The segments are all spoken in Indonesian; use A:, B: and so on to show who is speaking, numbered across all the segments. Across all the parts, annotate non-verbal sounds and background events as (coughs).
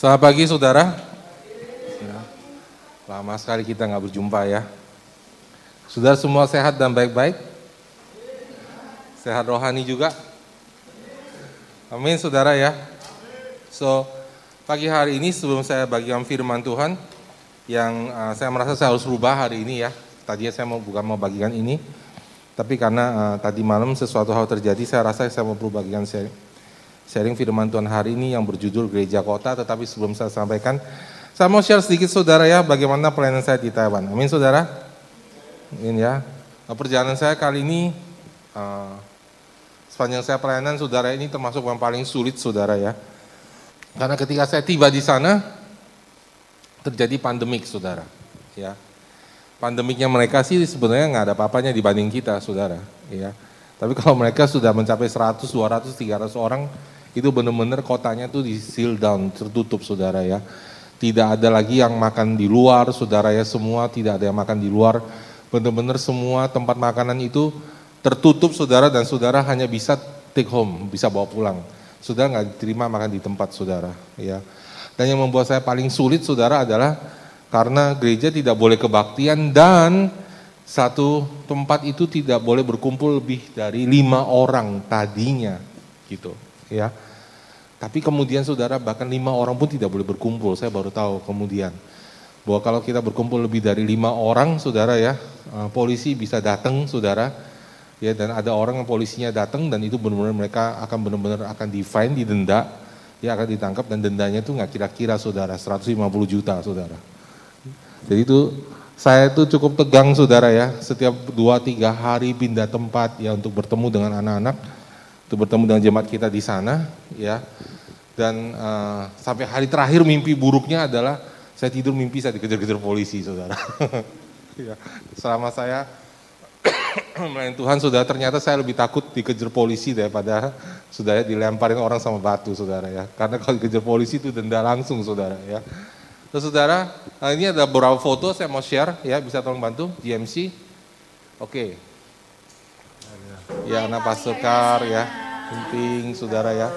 A: Selamat pagi saudara. Ya, lama sekali kita nggak berjumpa ya. Saudara semua sehat dan baik-baik? Sehat rohani juga? Amin saudara ya. So, pagi hari ini sebelum saya bagikan firman Tuhan, yang uh, saya merasa saya harus rubah hari ini ya. Tadinya saya mau bukan mau bagikan ini, tapi karena uh, tadi malam sesuatu hal terjadi, saya rasa saya mau perlu bagikan sharing firman Tuhan hari ini yang berjudul Gereja Kota. Tetapi sebelum saya sampaikan, saya mau share sedikit saudara ya bagaimana pelayanan saya di Taiwan. Amin saudara. Amin ya. Nah, perjalanan saya kali ini uh, sepanjang saya pelayanan saudara ini termasuk yang paling sulit saudara ya. Karena ketika saya tiba di sana terjadi pandemik saudara. Ya pandemiknya mereka sih sebenarnya nggak ada apa-apanya dibanding kita, saudara. Ya. Tapi kalau mereka sudah mencapai 100, 200, 300 orang, itu benar-benar kotanya tuh di seal down, tertutup, saudara ya. Tidak ada lagi yang makan di luar, saudara ya, semua tidak ada yang makan di luar. Benar-benar semua tempat makanan itu tertutup, saudara, dan saudara hanya bisa take home, bisa bawa pulang. Saudara nggak diterima makan di tempat, saudara. Ya. Dan yang membuat saya paling sulit, saudara, adalah karena gereja tidak boleh kebaktian dan satu tempat itu tidak boleh berkumpul lebih dari lima orang tadinya gitu ya. Tapi kemudian saudara bahkan lima orang pun tidak boleh berkumpul saya baru tahu kemudian. Bahwa kalau kita berkumpul lebih dari lima orang saudara ya eh, polisi bisa datang saudara ya dan ada orang yang polisinya datang dan itu benar-benar mereka akan benar-benar akan di fine didenda ya akan ditangkap dan dendanya itu nggak kira-kira saudara 150 juta saudara. Jadi itu saya itu cukup tegang saudara ya, setiap dua tiga hari pindah tempat ya untuk bertemu dengan anak-anak, untuk bertemu dengan jemaat kita di sana ya. Dan uh, sampai hari terakhir mimpi buruknya adalah saya tidur mimpi saya dikejar-kejar polisi saudara. (laughs) ya, selama saya (coughs) melayani Tuhan saudara ternyata saya lebih takut dikejar polisi daripada saudara dilemparin orang sama batu saudara ya. Karena kalau dikejar polisi itu denda langsung saudara ya. Terus saudara, nah ini ada beberapa foto saya mau share ya, bisa tolong bantu GMC. Oke. Ya, anak Pasukar ya, Pimping, saudara ya.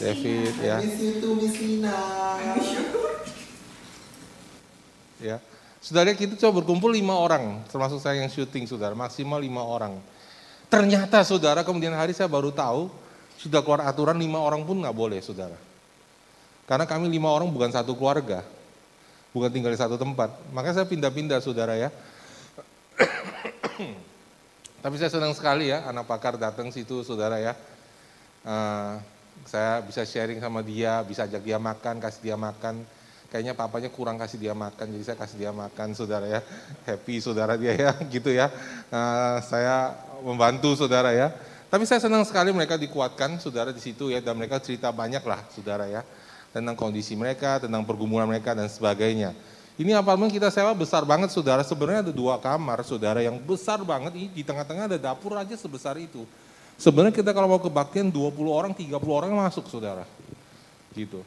A: David ya. Ya. Saudara kita coba berkumpul lima orang, termasuk saya yang syuting saudara, maksimal lima orang. Ternyata saudara kemudian hari saya baru tahu, sudah keluar aturan lima orang pun nggak boleh saudara. Karena kami lima orang bukan satu keluarga, bukan tinggal di satu tempat. Makanya saya pindah-pindah saudara ya. Tapi saya senang sekali ya anak pakar datang situ saudara ya. Uh, saya bisa sharing sama dia, bisa ajak dia makan, kasih dia makan. Kayaknya papanya kurang kasih dia makan, jadi saya kasih dia makan saudara ya. Happy saudara dia ya, (laughs) gitu ya. Uh, saya membantu saudara ya. Tapi saya senang sekali mereka dikuatkan saudara di situ ya, dan mereka cerita banyak lah saudara ya tentang kondisi mereka, tentang pergumulan mereka dan sebagainya. Ini apartemen kita sewa besar banget saudara, sebenarnya ada dua kamar saudara yang besar banget, ini di tengah-tengah ada dapur aja sebesar itu. Sebenarnya kita kalau mau kebaktian 20 orang, 30 orang masuk saudara. Gitu.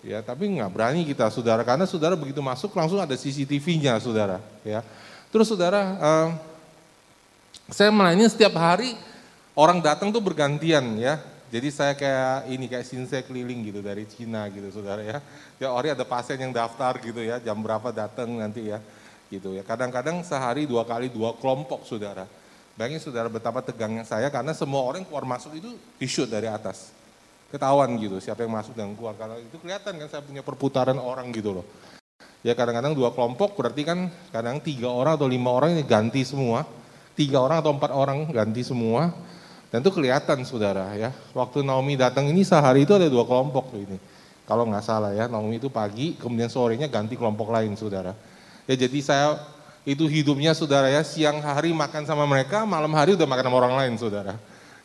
A: Ya, tapi nggak berani kita saudara, karena saudara begitu masuk langsung ada CCTV-nya saudara. Ya. Terus saudara, uh, saya melayani setiap hari orang datang tuh bergantian ya. Jadi saya kayak ini kayak sinse keliling gitu dari Cina gitu saudara ya. Ya ori ada pasien yang daftar gitu ya, jam berapa datang nanti ya. Gitu ya. Kadang-kadang sehari dua kali dua kelompok saudara. Bayangin saudara betapa tegangnya saya karena semua orang keluar masuk itu di shoot dari atas. Ketahuan gitu siapa yang masuk dan keluar. Karena itu kelihatan kan saya punya perputaran orang gitu loh. Ya kadang-kadang dua kelompok berarti kan kadang tiga orang atau lima orang ini ganti semua. Tiga orang atau empat orang ganti semua dan itu kelihatan saudara ya. Waktu Naomi datang ini sehari itu ada dua kelompok ini. Kalau nggak salah ya, Naomi itu pagi, kemudian sorenya ganti kelompok lain saudara. Ya jadi saya itu hidupnya saudara ya, siang hari makan sama mereka, malam hari udah makan sama orang lain saudara.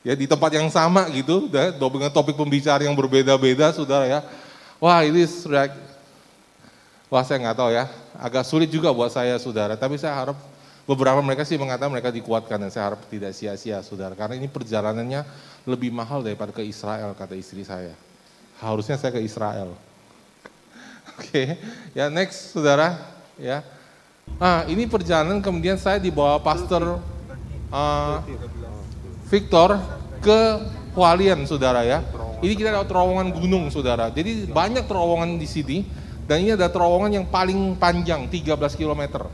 A: Ya di tempat yang sama gitu, dengan topik pembicara yang berbeda-beda saudara ya. Wah ini sudah, wah saya nggak tahu ya, agak sulit juga buat saya saudara. Tapi saya harap Beberapa mereka sih mengatakan mereka dikuatkan dan saya harap tidak sia-sia saudara. Karena ini perjalanannya lebih mahal daripada ke Israel kata istri saya. Harusnya saya ke Israel. (laughs) Oke, okay. ya next saudara. Ya, ah ini perjalanan kemudian saya dibawa pastor uh, Victor ke Hualien saudara ya. Ini kita lewat terowongan gunung, saudara. Jadi banyak terowongan di sini. Dan ini ada terowongan yang paling panjang, 13 km.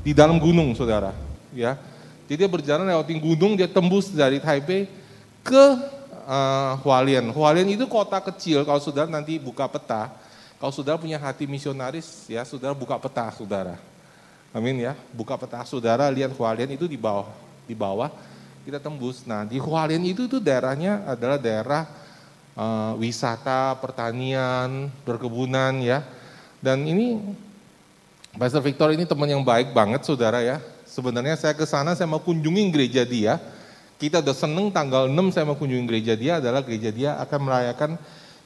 A: Di dalam gunung, saudara. Ya, jadi dia berjalan lewatin gunung, dia tembus dari Taipei ke uh, Hualien. Hualien itu kota kecil, kalau saudara nanti buka peta, kalau saudara punya hati misionaris, ya saudara buka peta, saudara. Amin ya, buka peta saudara, lihat Hualien itu di bawah, di bawah kita tembus. Nah di Hualien itu tuh daerahnya adalah daerah uh, wisata, pertanian, perkebunan ya. Dan ini Pastor Victor ini teman yang baik banget saudara ya. Sebenarnya saya ke sana saya mau kunjungi gereja dia. Kita udah seneng tanggal 6 saya mau kunjungi gereja dia adalah gereja dia akan merayakan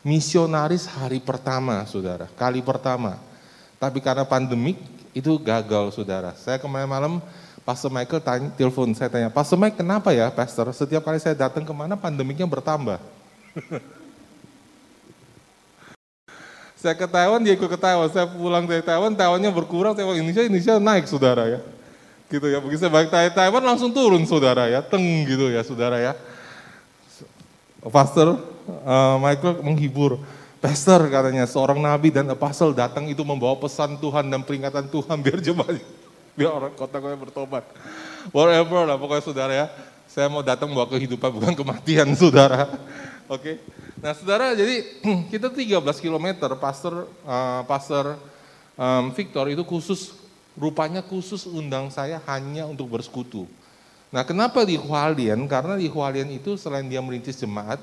A: misionaris hari pertama saudara, kali pertama. Tapi karena pandemik itu gagal saudara. Saya kemarin malam Pastor Michael tanya, telepon, saya tanya, Pastor Mike kenapa ya Pastor, setiap kali saya datang ke mana pandemiknya bertambah. (laughs) saya ke Taiwan, dia ikut ke Taiwan, saya pulang dari Taiwan, Taiwannya berkurang, saya Indonesia, Indonesia naik saudara ya. Gitu ya, begitu saya balik Taiwan langsung turun saudara ya, teng gitu ya saudara ya. Pastor uh, Michael menghibur, Pastor katanya seorang nabi dan apostle datang itu membawa pesan Tuhan dan peringatan Tuhan biar jemaat, (laughs) biar orang kota gue bertobat. Whatever lah pokoknya saudara ya. Saya mau datang bawa kehidupan bukan kematian saudara. Oke. Okay? Nah saudara jadi (clears throat) kita 13 km pastor uh, pastor um, Victor itu khusus rupanya khusus undang saya hanya untuk bersekutu. Nah kenapa di Hualien? Karena di Hualien itu selain dia merintis jemaat,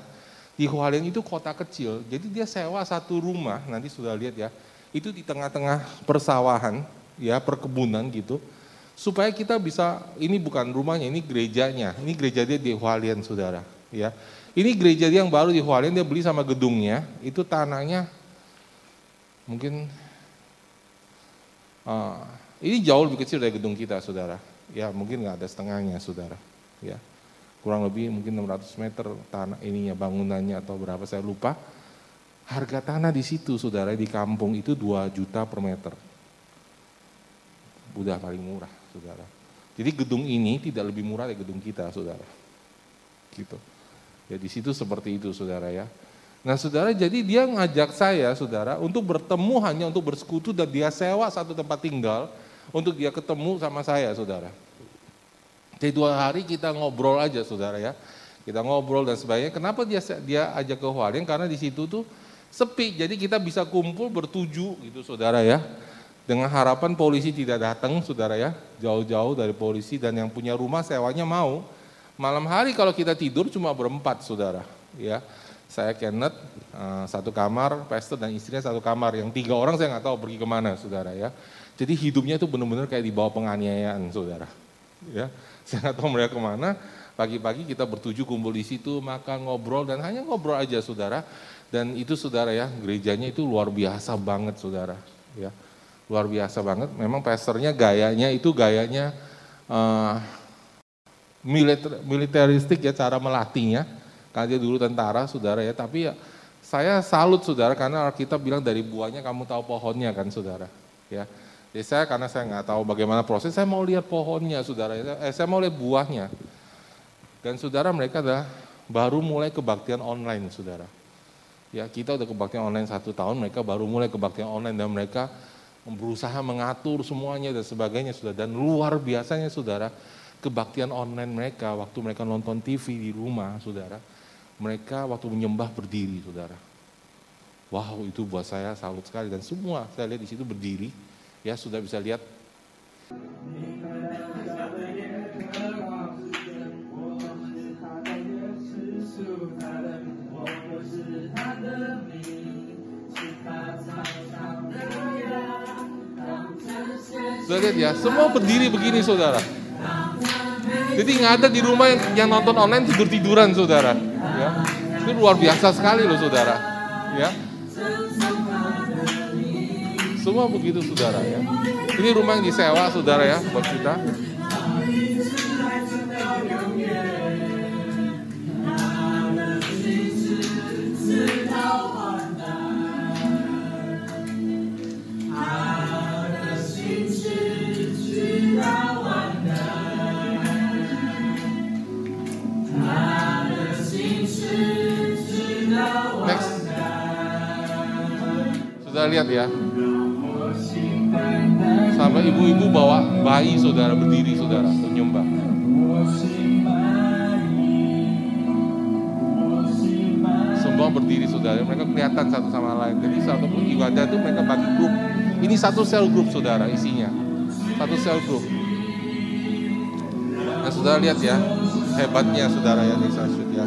A: di Hualien itu kota kecil, jadi dia sewa satu rumah, nanti sudah lihat ya, itu di tengah-tengah persawahan, ya perkebunan gitu, supaya kita bisa, ini bukan rumahnya, ini gerejanya, ini gereja dia di Hualien saudara, ya. Ini gereja dia yang baru di Hualien, dia beli sama gedungnya, itu tanahnya mungkin, uh, ini jauh lebih kecil dari gedung kita saudara, ya mungkin nggak ada setengahnya saudara, ya kurang lebih mungkin 600 meter tanah ininya bangunannya atau berapa saya lupa. Harga tanah di situ saudara di kampung itu 2 juta per meter. Udah paling murah saudara. Jadi gedung ini tidak lebih murah dari gedung kita saudara. Gitu. Ya di situ seperti itu saudara ya. Nah saudara jadi dia ngajak saya saudara untuk bertemu hanya untuk bersekutu dan dia sewa satu tempat tinggal untuk dia ketemu sama saya saudara. Jadi dua hari kita ngobrol aja saudara ya. Kita ngobrol dan sebagainya. Kenapa dia dia ajak ke Hualien? Karena di situ tuh sepi. Jadi kita bisa kumpul bertuju gitu saudara ya. Dengan harapan polisi tidak datang saudara ya. Jauh-jauh dari polisi dan yang punya rumah sewanya mau. Malam hari kalau kita tidur cuma berempat saudara ya. Saya Kenneth, eh, satu kamar, pastor dan istrinya satu kamar. Yang tiga orang saya nggak tahu pergi ke mana saudara ya. Jadi hidupnya itu benar-benar kayak di bawah penganiayaan saudara. Ya, saya nggak tahu mereka ke mana. Pagi-pagi kita bertuju kumpul di situ, makan, ngobrol, dan hanya ngobrol aja saudara. Dan itu saudara ya, gerejanya itu luar biasa banget saudara. Ya, luar biasa banget. Memang pastornya gayanya itu gayanya uh, militer, militeristik ya cara melatihnya. Karena dia dulu tentara saudara ya, tapi ya saya salut saudara karena kita bilang dari buahnya kamu tahu pohonnya kan saudara. Ya, jadi saya karena saya nggak tahu bagaimana proses, saya mau lihat pohonnya, saudara. Eh, saya mau lihat buahnya. Dan saudara mereka adalah baru mulai kebaktian online, saudara. Ya kita udah kebaktian online satu tahun, mereka baru mulai kebaktian online dan mereka berusaha mengatur semuanya dan sebagainya, saudara. Dan luar biasanya, saudara, kebaktian online mereka waktu mereka nonton TV di rumah, saudara. Mereka waktu menyembah berdiri, saudara. Wow, itu buat saya salut sekali dan semua saya lihat di situ berdiri Ya sudah bisa lihat. Sudah lihat ya, semua berdiri begini saudara. Jadi nggak ada di rumah yang, yang nonton online tidur tiduran saudara. Ya, itu luar biasa sekali loh saudara. Ya, semua begitu saudara ya. Ini rumah yang disewa saudara ya buat kita. Lihat ya. Sampai ibu-ibu bawa bayi saudara berdiri saudara menyembah. Semua berdiri saudara, mereka kelihatan satu sama lain. Jadi satu ibadah itu mereka bagi grup. Ini satu sel grup saudara isinya. Satu sel grup. Nah saudara lihat ya, hebatnya saudara ya, Nisa ya.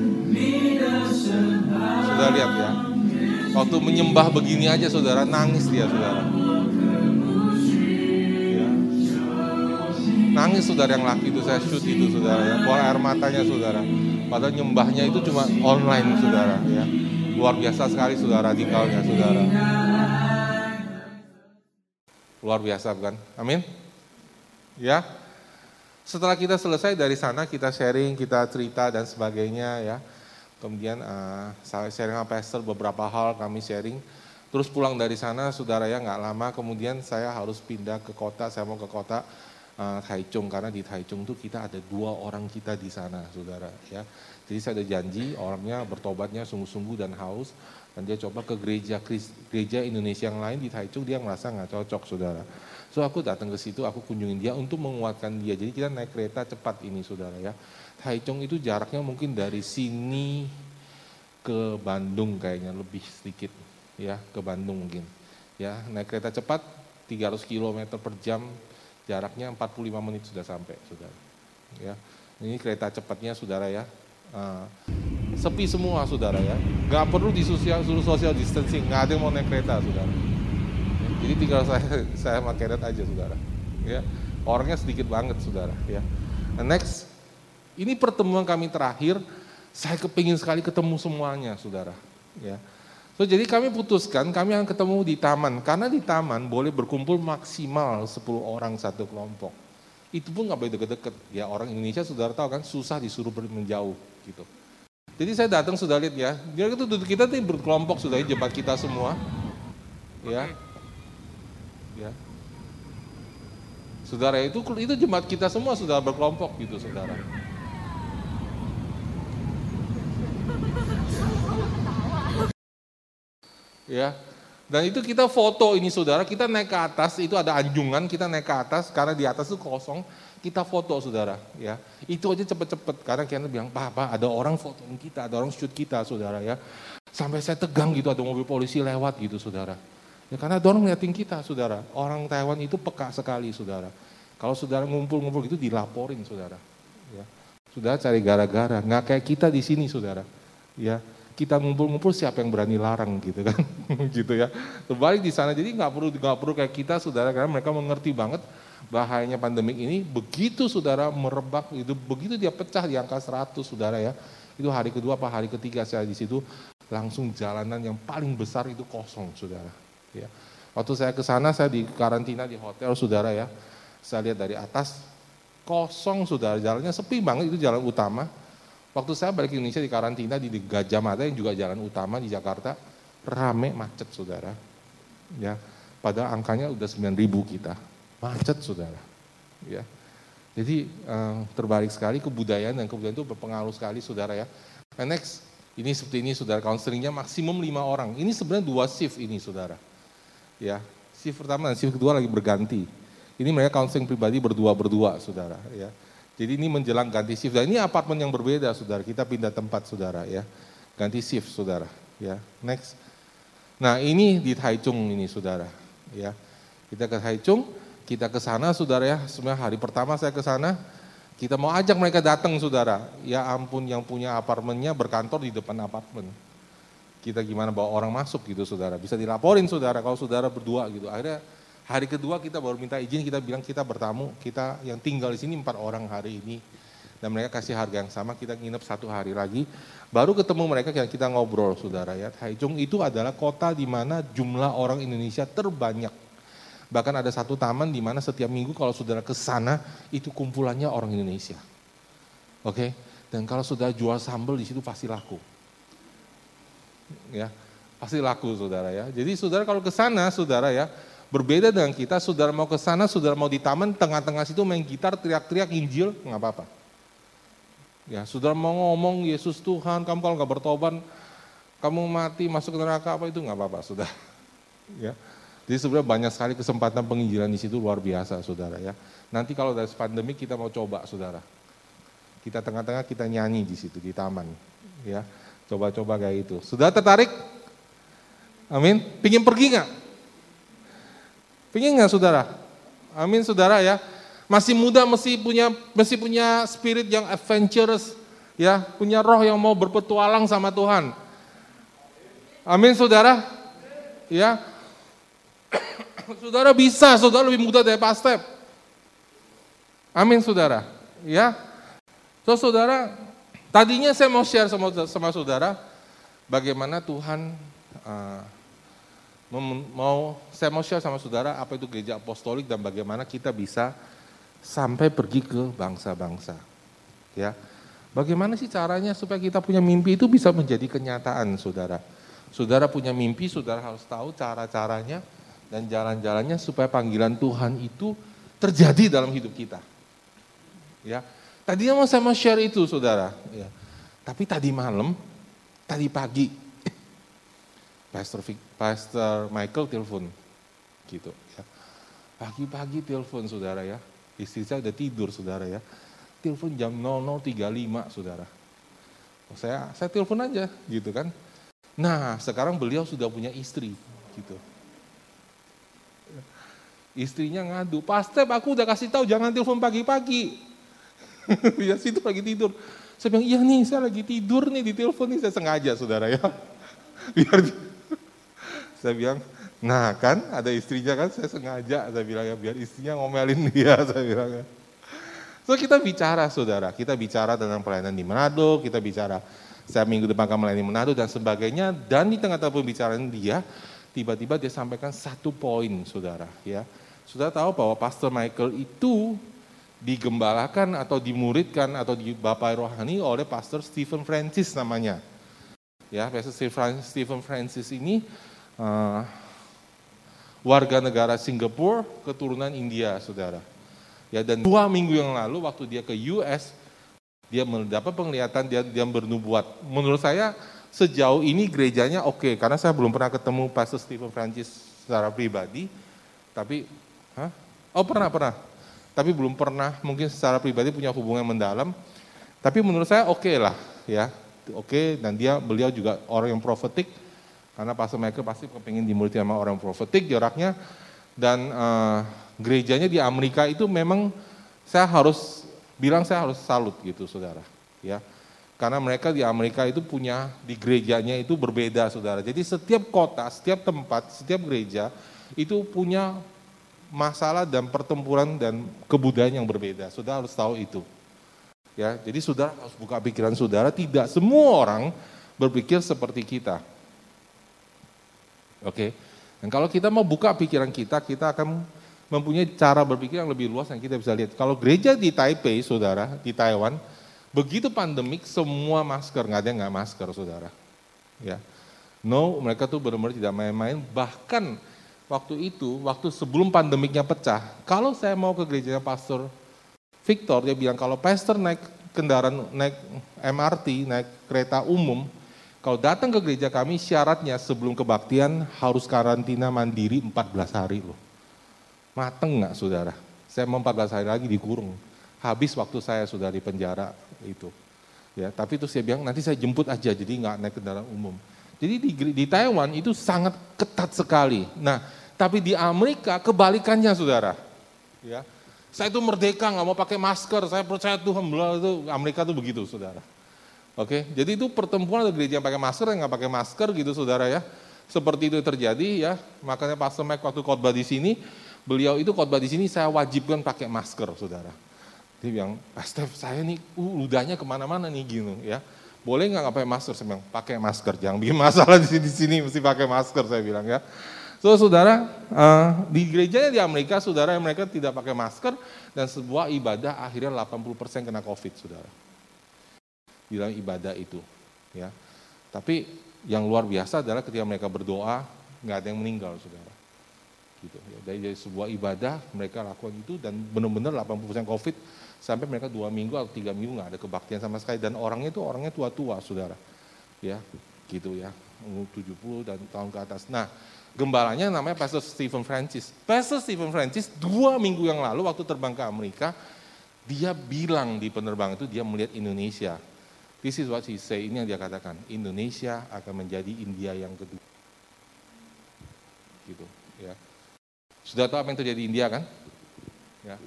A: Saudara lihat ya, waktu menyembah begini aja saudara, nangis dia saudara. Ya. Nangis saudara yang laki itu, saya shoot itu saudara ya, keluar air matanya saudara. Padahal nyembahnya itu cuma online saudara ya. Luar biasa sekali saudara radikalnya saudara. Luar biasa bukan? Amin. Ya, setelah kita selesai dari sana, kita sharing, kita cerita dan sebagainya ya. Kemudian uh, sharing sama pastor beberapa hal kami sharing. Terus pulang dari sana, saudara ya nggak lama kemudian saya harus pindah ke kota, saya mau ke kota uh, Taichung karena di Taichung tuh kita ada dua orang kita di sana, saudara ya. Jadi saya ada janji orangnya bertobatnya sungguh-sungguh dan haus dan dia coba ke gereja gereja Indonesia yang lain di Taichung dia merasa nggak cocok, saudara. So aku datang ke situ, aku kunjungin dia untuk menguatkan dia. Jadi kita naik kereta cepat ini saudara ya. Taichung itu jaraknya mungkin dari sini ke Bandung kayaknya lebih sedikit ya ke Bandung mungkin. Ya naik kereta cepat 300 km per jam jaraknya 45 menit sudah sampai saudara. Ya ini kereta cepatnya saudara ya. Uh, sepi semua saudara ya. Gak perlu di sosial, social distancing, nggak ada yang mau naik kereta saudara jadi tinggal saya saya pakai aja saudara. Ya, orangnya sedikit banget saudara. Ya. Next, ini pertemuan kami terakhir. Saya kepingin sekali ketemu semuanya saudara. Ya. So, jadi kami putuskan kami akan ketemu di taman. Karena di taman boleh berkumpul maksimal 10 orang satu kelompok. Itu pun nggak boleh deket-deket. Ya orang Indonesia saudara tahu kan susah disuruh menjauh gitu. Jadi saya datang sudah lihat ya, dia itu duduk kita tuh berkelompok sudah jebak kita semua. Ya, ya. Saudara itu itu jemaat kita semua sudah berkelompok gitu saudara. Ya. Dan itu kita foto ini saudara, kita naik ke atas, itu ada anjungan, kita naik ke atas karena di atas itu kosong, kita foto saudara, ya. Itu aja cepet-cepet karena kita bilang, "Pak, Pak, ada orang fotoin kita, ada orang shoot kita, saudara ya." Sampai saya tegang gitu ada mobil polisi lewat gitu, saudara. Ya karena ada orang ngeliatin kita, saudara. Orang Taiwan itu peka sekali, saudara. Kalau saudara ngumpul-ngumpul gitu dilaporin, saudara. Ya. Saudara cari gara-gara, nggak kayak kita di sini, saudara. Ya, kita ngumpul-ngumpul siapa yang berani larang gitu kan, (laughs) gitu ya. Terbalik di sana, jadi nggak perlu nggak perlu kayak kita, saudara, karena mereka mengerti banget bahayanya pandemik ini. Begitu saudara merebak, itu begitu dia pecah di angka 100, saudara ya. Itu hari kedua apa hari ketiga saya di situ langsung jalanan yang paling besar itu kosong, saudara Ya. Waktu saya ke sana saya di karantina di hotel saudara ya. Saya lihat dari atas kosong saudara, jalannya sepi banget itu jalan utama. Waktu saya balik ke Indonesia di karantina di Gajah Mada yang juga jalan utama di Jakarta, rame macet saudara. Ya, pada angkanya udah 9000 kita. Macet saudara. Ya. Jadi eh, terbalik sekali kebudayaan dan kebudayaan itu berpengaruh sekali saudara ya. And next, ini seperti ini saudara, counselingnya maksimum lima orang. Ini sebenarnya dua shift ini saudara ya shift pertama dan shift kedua lagi berganti. Ini mereka counseling pribadi berdua-berdua, saudara. Ya. Jadi ini menjelang ganti shift. Dan ini apartemen yang berbeda, saudara. Kita pindah tempat, saudara. Ya, ganti shift, saudara. Ya, next. Nah ini di Taichung ini, saudara. Ya, kita ke Taichung, kita ke sana, saudara ya. Sebenarnya hari pertama saya ke sana, kita mau ajak mereka datang, saudara. Ya ampun, yang punya apartemennya berkantor di depan apartemen kita gimana bawa orang masuk gitu saudara. Bisa dilaporin saudara kalau saudara berdua gitu. Akhirnya hari kedua kita baru minta izin, kita bilang kita bertamu, kita yang tinggal di sini empat orang hari ini. Dan mereka kasih harga yang sama, kita nginep satu hari lagi. Baru ketemu mereka, kita ngobrol saudara ya. Taichung itu adalah kota di mana jumlah orang Indonesia terbanyak. Bahkan ada satu taman di mana setiap minggu kalau saudara ke sana, itu kumpulannya orang Indonesia. Oke, okay? dan kalau sudah jual sambal di situ pasti laku ya pasti laku saudara ya. Jadi saudara kalau ke sana saudara ya, berbeda dengan kita, saudara mau ke sana, saudara mau di taman, tengah-tengah situ main gitar, teriak-teriak Injil, nggak apa-apa. Ya, saudara mau ngomong Yesus Tuhan, kamu kalau nggak bertobat, kamu mati masuk ke neraka apa itu nggak apa-apa, sudah. (laughs) Ya. Jadi sebenarnya banyak sekali kesempatan penginjilan di situ luar biasa, saudara ya. Nanti kalau dari pandemi kita mau coba, saudara. Kita tengah-tengah kita nyanyi di situ di taman, ya. Coba-coba kayak itu. Sudah tertarik? Amin. Pingin pergi nggak? Pingin nggak, saudara? Amin, saudara ya. Masih muda, masih punya, masih punya spirit yang adventurous, ya, punya roh yang mau berpetualang sama Tuhan. Amin, saudara. Ya, (coughs) saudara bisa, saudara lebih muda dari Pak Step. Amin saudara. Ya. So saudara, tadinya saya mau share sama, sama saudara bagaimana Tuhan uh, mau saya mau share sama saudara apa itu gereja apostolik dan bagaimana kita bisa sampai pergi ke bangsa-bangsa. Ya. Bagaimana sih caranya supaya kita punya mimpi itu bisa menjadi kenyataan, saudara? Saudara punya mimpi, saudara harus tahu cara-caranya dan jalan-jalannya supaya panggilan Tuhan itu terjadi dalam hidup kita. Ya, tadinya mau saya mau share itu, saudara. Ya. Tapi tadi malam, tadi pagi, Pastor, Pastor Michael telepon, gitu. Ya. Pagi-pagi telepon, saudara ya. Istri saya udah tidur, saudara ya. Telepon jam 00.35, saudara. Oh, saya saya telepon aja, gitu kan. Nah, sekarang beliau sudah punya istri, gitu. Istrinya ngadu, Pak Step aku udah kasih tahu jangan telepon pagi-pagi. (laughs) ya situ lagi tidur. Saya bilang, iya nih saya lagi tidur nih di telepon nih, saya sengaja saudara ya. (laughs) Biar saya bilang, nah kan ada istrinya kan saya sengaja, saya bilang ya biar istrinya ngomelin dia, (laughs) saya bilang ya. So kita bicara saudara, kita bicara tentang pelayanan di Manado, kita bicara saya minggu depan akan melayani Manado dan sebagainya. Dan di tengah-tengah pembicaraan dia, tiba-tiba dia sampaikan satu poin saudara ya sudah tahu bahwa Pastor Michael itu digembalakan atau dimuridkan atau dibapai rohani oleh Pastor Stephen Francis namanya. Ya, Pastor Stephen Francis ini uh, warga negara Singapura, keturunan India, saudara. Ya, dan dua minggu yang lalu waktu dia ke US, dia mendapat penglihatan dia dia bernubuat. Menurut saya sejauh ini gerejanya oke, okay, karena saya belum pernah ketemu Pastor Stephen Francis secara pribadi, tapi Hah? Oh pernah, pernah. Tapi belum pernah mungkin secara pribadi punya hubungan mendalam. Tapi menurut saya oke okay lah ya. Oke okay, dan dia beliau juga orang yang profetik. Karena Pastor Michael pasti kepingin dimulai sama orang profetik jaraknya. Dan uh, gerejanya di Amerika itu memang saya harus bilang saya harus salut gitu saudara. Ya, karena mereka di Amerika itu punya di gerejanya itu berbeda saudara. Jadi setiap kota, setiap tempat, setiap gereja itu punya masalah dan pertempuran dan kebudayaan yang berbeda. Saudara harus tahu itu. Ya, jadi saudara harus buka pikiran saudara, tidak semua orang berpikir seperti kita. Oke. Dan kalau kita mau buka pikiran kita, kita akan mempunyai cara berpikir yang lebih luas yang kita bisa lihat. Kalau gereja di Taipei, saudara, di Taiwan, begitu pandemik semua masker, nggak ada yang nggak masker, saudara. Ya, no, mereka tuh benar-benar tidak main-main. Bahkan waktu itu, waktu sebelum pandemiknya pecah, kalau saya mau ke gerejanya Pastor Victor, dia bilang kalau Pastor naik kendaraan, naik MRT, naik kereta umum, kalau datang ke gereja kami syaratnya sebelum kebaktian harus karantina mandiri 14 hari loh. Mateng nggak saudara? Saya mau 14 hari lagi dikurung. Habis waktu saya sudah di penjara itu. Ya, tapi itu saya bilang nanti saya jemput aja jadi nggak naik kendaraan umum. Jadi di, di Taiwan itu sangat ketat sekali. Nah, tapi di Amerika kebalikannya saudara. Ya, saya itu merdeka nggak mau pakai masker, saya percaya Tuhan itu Amerika itu begitu saudara. Oke, jadi itu pertemuan ada gereja yang pakai masker yang nggak pakai masker gitu saudara ya. Seperti itu terjadi ya, makanya Pastor Mike waktu khotbah di sini, beliau itu khotbah di sini saya wajibkan pakai masker saudara. Dia bilang, Pastor saya nih uh, ludahnya ke mana-mana nih gitu ya boleh nggak pakai masker? Saya bilang, pakai masker, jangan bikin masalah di sini, sini mesti pakai masker, saya bilang ya. So saudara, uh, di gerejanya di Amerika, saudara mereka tidak pakai masker, dan sebuah ibadah akhirnya 80% kena COVID, saudara. Di dalam ibadah itu. ya. Tapi yang luar biasa adalah ketika mereka berdoa, nggak ada yang meninggal, saudara. Gitu, ya. Dari, dari sebuah ibadah, mereka lakukan itu, dan benar-benar 80% COVID, sampai mereka dua minggu atau tiga minggu nggak ada kebaktian sama sekali dan orangnya itu orangnya tua-tua saudara ya gitu ya umur 70 dan tahun ke atas nah Gembalanya namanya Pastor Stephen Francis. Pastor Stephen Francis dua minggu yang lalu waktu terbang ke Amerika, dia bilang di penerbangan itu dia melihat Indonesia. This is what he say, ini yang dia katakan. Indonesia akan menjadi India yang kedua. Gitu, ya. Sudah tahu apa yang terjadi di India kan? Ya.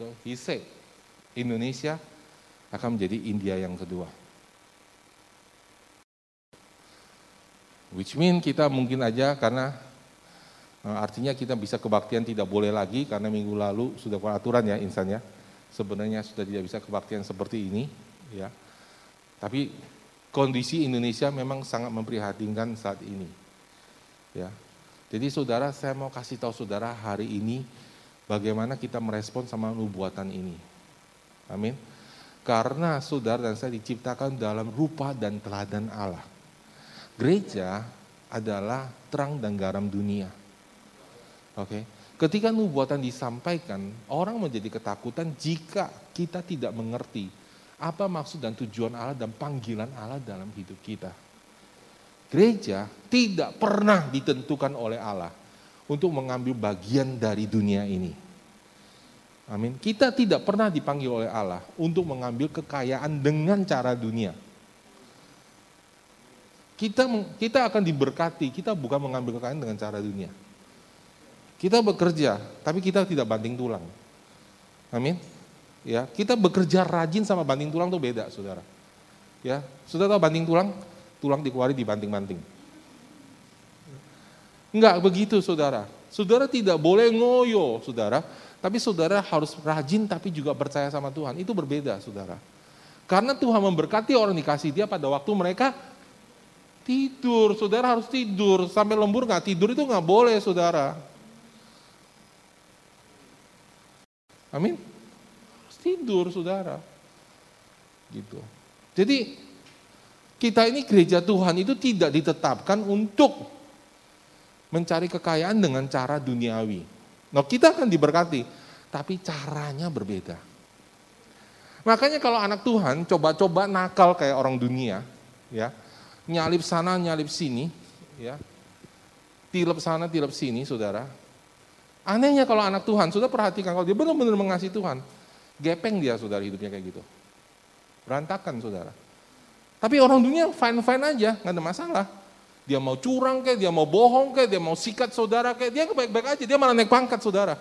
A: So he say, Indonesia akan menjadi India yang kedua. Which mean kita mungkin aja karena uh, artinya kita bisa kebaktian tidak boleh lagi karena minggu lalu sudah peraturan ya insan ya. Sebenarnya sudah tidak bisa kebaktian seperti ini ya. Tapi kondisi Indonesia memang sangat memprihatinkan saat ini. Ya. Jadi saudara saya mau kasih tahu saudara hari ini bagaimana kita merespon sama nubuatan ini. Amin. Karena saudara dan saya diciptakan dalam rupa dan teladan Allah. Gereja adalah terang dan garam dunia. Oke. Ketika nubuatan disampaikan, orang menjadi ketakutan jika kita tidak mengerti apa maksud dan tujuan Allah dan panggilan Allah dalam hidup kita. Gereja tidak pernah ditentukan oleh Allah untuk mengambil bagian dari dunia ini. Amin. Kita tidak pernah dipanggil oleh Allah untuk mengambil kekayaan dengan cara dunia. Kita kita akan diberkati, kita bukan mengambil kekayaan dengan cara dunia. Kita bekerja, tapi kita tidak banting tulang. Amin. Ya, kita bekerja rajin sama banting tulang itu beda, Saudara. Ya, sudah tahu banting tulang? Tulang dikeluarin dibanting-banting. Enggak begitu, Saudara. Saudara tidak boleh ngoyo, Saudara. Tapi saudara harus rajin tapi juga percaya sama Tuhan. Itu berbeda, Saudara. Karena Tuhan memberkati orang dikasih dia pada waktu mereka Tidur, saudara harus tidur. Sampai lembur nggak tidur itu nggak boleh, saudara. Amin. Tidur, saudara. Gitu. Jadi kita ini gereja Tuhan itu tidak ditetapkan untuk mencari kekayaan dengan cara duniawi. Nah kita akan diberkati, tapi caranya berbeda. Makanya kalau anak Tuhan coba-coba nakal kayak orang dunia, ya nyalip sana, nyalip sini, ya. Tilep sana, tilep sini, saudara. Anehnya kalau anak Tuhan, sudah perhatikan kalau dia benar-benar mengasihi Tuhan, gepeng dia saudara hidupnya kayak gitu. Berantakan saudara. Tapi orang dunia fine-fine aja, nggak ada masalah. Dia mau curang kayak, dia mau bohong kayak, dia mau sikat saudara kayak, dia baik-baik aja, dia malah naik pangkat saudara.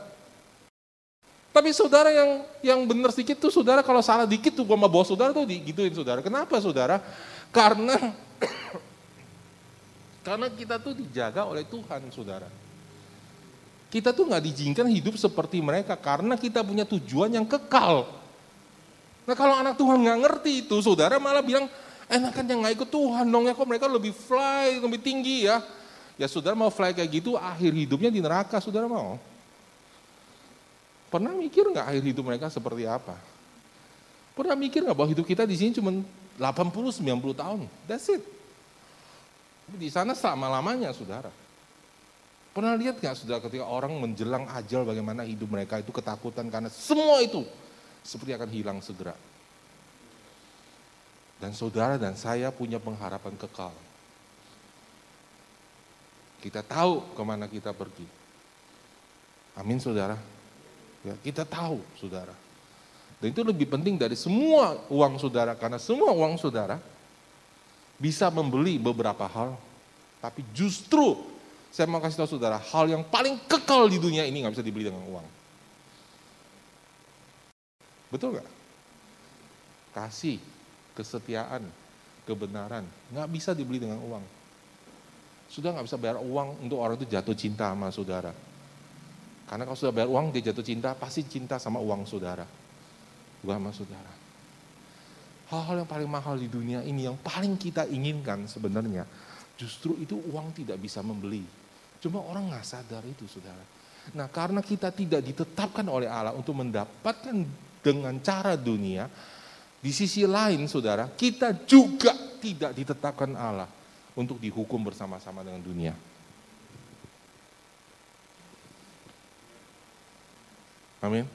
A: Tapi saudara yang yang benar sedikit tuh saudara kalau salah dikit tuh sama bos saudara tuh digituin saudara. Kenapa saudara? Karena (coughs) karena kita tuh dijaga oleh Tuhan, saudara. Kita tuh nggak diizinkan hidup seperti mereka karena kita punya tujuan yang kekal. Nah kalau anak Tuhan nggak ngerti itu, saudara malah bilang, enakan yang nggak ikut Tuhan dong ya kok mereka lebih fly, lebih tinggi ya. Ya saudara mau fly kayak gitu, akhir hidupnya di neraka, saudara mau. Pernah mikir nggak akhir hidup mereka seperti apa? Pernah mikir nggak bahwa hidup kita di sini cuma 80-90 tahun. That's it. Di sana selama-lamanya saudara. Pernah lihat nggak saudara ketika orang menjelang ajal bagaimana hidup mereka itu ketakutan karena semua itu seperti akan hilang segera. Dan saudara dan saya punya pengharapan kekal. Kita tahu ke mana kita pergi. Amin saudara. Ya, kita tahu saudara. Dan itu lebih penting dari semua uang saudara, karena semua uang saudara bisa membeli beberapa hal, tapi justru saya mau kasih tahu saudara, hal yang paling kekal di dunia ini nggak bisa dibeli dengan uang. Betul nggak? Kasih, kesetiaan, kebenaran, nggak bisa dibeli dengan uang. Sudah nggak bisa bayar uang untuk orang itu jatuh cinta sama saudara. Karena kalau sudah bayar uang, dia jatuh cinta, pasti cinta sama uang saudara Bukan sama saudara. Hal-hal yang paling mahal di dunia ini, yang paling kita inginkan sebenarnya, justru itu uang tidak bisa membeli. Cuma orang nggak sadar itu saudara. Nah karena kita tidak ditetapkan oleh Allah untuk mendapatkan dengan cara dunia, di sisi lain saudara, kita juga tidak ditetapkan Allah untuk dihukum bersama-sama dengan dunia. Amin.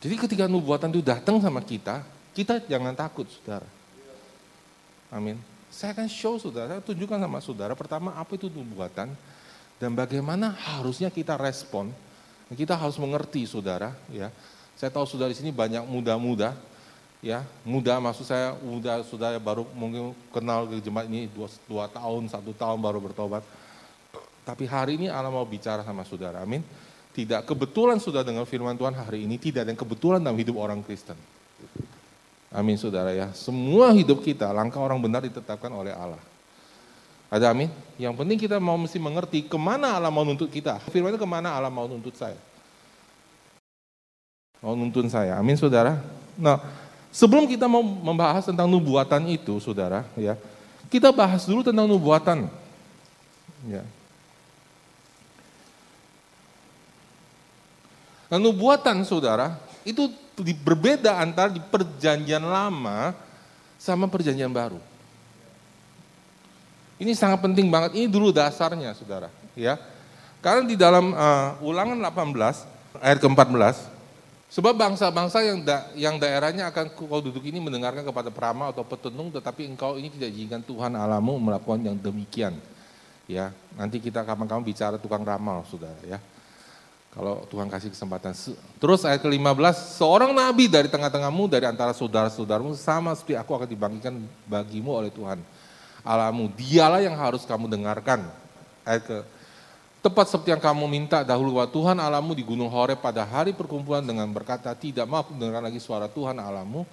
A: Jadi ketika nubuatan itu datang sama kita, kita jangan takut saudara. Amin. Saya akan show saudara, saya tunjukkan sama saudara pertama apa itu nubuatan. Dan bagaimana harusnya kita respon? Kita harus mengerti, saudara. Ya, saya tahu saudara di sini banyak muda-muda, ya, muda maksud saya muda saudara baru mungkin kenal ke jemaat ini dua, dua tahun, satu tahun baru bertobat. Tapi hari ini Allah mau bicara sama saudara, amin. Tidak kebetulan sudah dengar firman Tuhan hari ini, tidak ada yang kebetulan dalam hidup orang Kristen. Amin saudara ya. Semua hidup kita, langkah orang benar ditetapkan oleh Allah. Ada amin? Yang penting kita mau mesti mengerti ke mana Allah mau nuntut kita. Firman itu ke mana Allah mau nuntut saya. Mau nuntun saya. Amin saudara. Nah sebelum kita mau membahas tentang nubuatan itu saudara ya. Kita bahas dulu tentang nubuatan. Ya. Nah, nubuatan saudara itu berbeda antara di perjanjian lama sama perjanjian baru. Ini sangat penting banget. Ini dulu dasarnya, saudara. Ya, karena di dalam uh, Ulangan 18 ayat ke-14, sebab bangsa-bangsa yang da, yang daerahnya akan kau duduk ini mendengarkan kepada peramal atau petunung, tetapi engkau ini tidak diizinkan Tuhan Alamu melakukan yang demikian. Ya, nanti kita kapan-kapan bicara tukang ramal, saudara. Ya, kalau Tuhan kasih kesempatan. Terus ayat ke-15, seorang nabi dari tengah-tengahmu, dari antara saudara-saudaramu, sama seperti aku akan dibangkitkan bagimu oleh Tuhan alamu. Dialah yang harus kamu dengarkan. Ayat ke Tepat seperti yang kamu minta dahulu bahwa Tuhan alamu di Gunung Horeb pada hari perkumpulan dengan berkata, tidak mau aku mendengar lagi suara Tuhan alamu,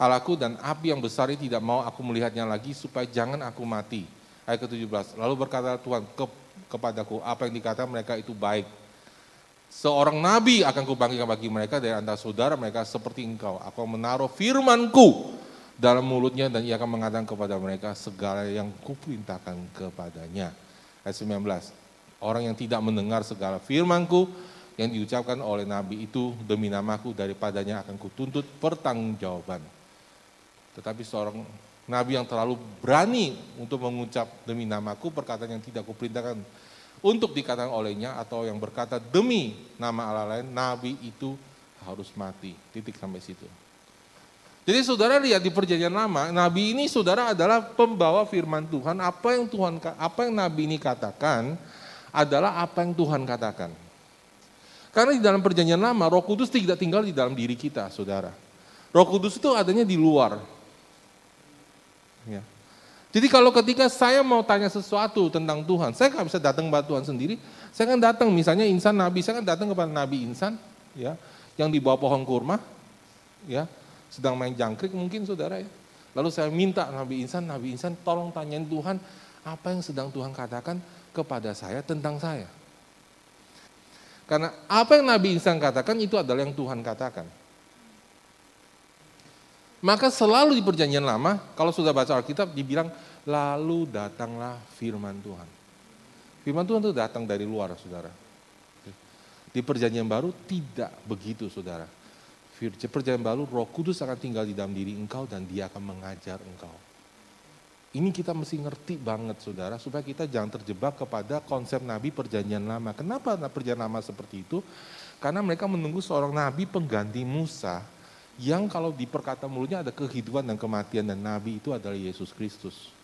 A: alaku dan api yang besar ini tidak mau aku melihatnya lagi supaya jangan aku mati. Ayat ke-17, lalu berkata Tuhan ke, kepadaku, apa yang dikatakan mereka itu baik. Seorang nabi akan kubangkitkan bagi mereka dari antara saudara mereka seperti engkau. Aku menaruh firmanku dalam mulutnya dan ia akan mengatakan kepada mereka segala yang kuperintahkan kepadanya. Ayat 19, orang yang tidak mendengar segala firmanku yang diucapkan oleh nabi itu demi namaku daripadanya akan kutuntut pertanggungjawaban. Tetapi seorang nabi yang terlalu berani untuk mengucap demi namaku perkataan yang tidak kuperintahkan untuk dikatakan olehnya atau yang berkata demi nama Allah lain, nabi itu harus mati. Titik sampai situ. Jadi saudara lihat di perjanjian lama, nabi ini saudara adalah pembawa firman Tuhan. Apa yang Tuhan apa yang nabi ini katakan adalah apa yang Tuhan katakan. Karena di dalam perjanjian lama, Roh Kudus tidak tinggal di dalam diri kita, saudara. Roh Kudus itu adanya di luar. Ya. Jadi kalau ketika saya mau tanya sesuatu tentang Tuhan, saya nggak bisa datang kepada Tuhan sendiri. Saya kan datang, misalnya insan nabi, saya kan datang kepada nabi insan, ya, yang di bawah pohon kurma, ya, sedang main jangkrik mungkin saudara ya. Lalu saya minta Nabi Insan, Nabi Insan tolong tanyain Tuhan apa yang sedang Tuhan katakan kepada saya tentang saya. Karena apa yang Nabi Insan katakan itu adalah yang Tuhan katakan. Maka selalu di perjanjian lama, kalau sudah baca Alkitab dibilang, lalu datanglah firman Tuhan. Firman Tuhan itu datang dari luar, saudara. Di perjanjian baru tidak begitu, saudara perjanjian baru roh kudus akan tinggal di dalam diri engkau dan dia akan mengajar engkau. Ini kita mesti ngerti banget saudara, supaya kita jangan terjebak kepada konsep nabi perjanjian lama. Kenapa perjanjian lama seperti itu? Karena mereka menunggu seorang nabi pengganti Musa, yang kalau di perkata mulutnya ada kehidupan dan kematian dan nabi itu adalah Yesus Kristus.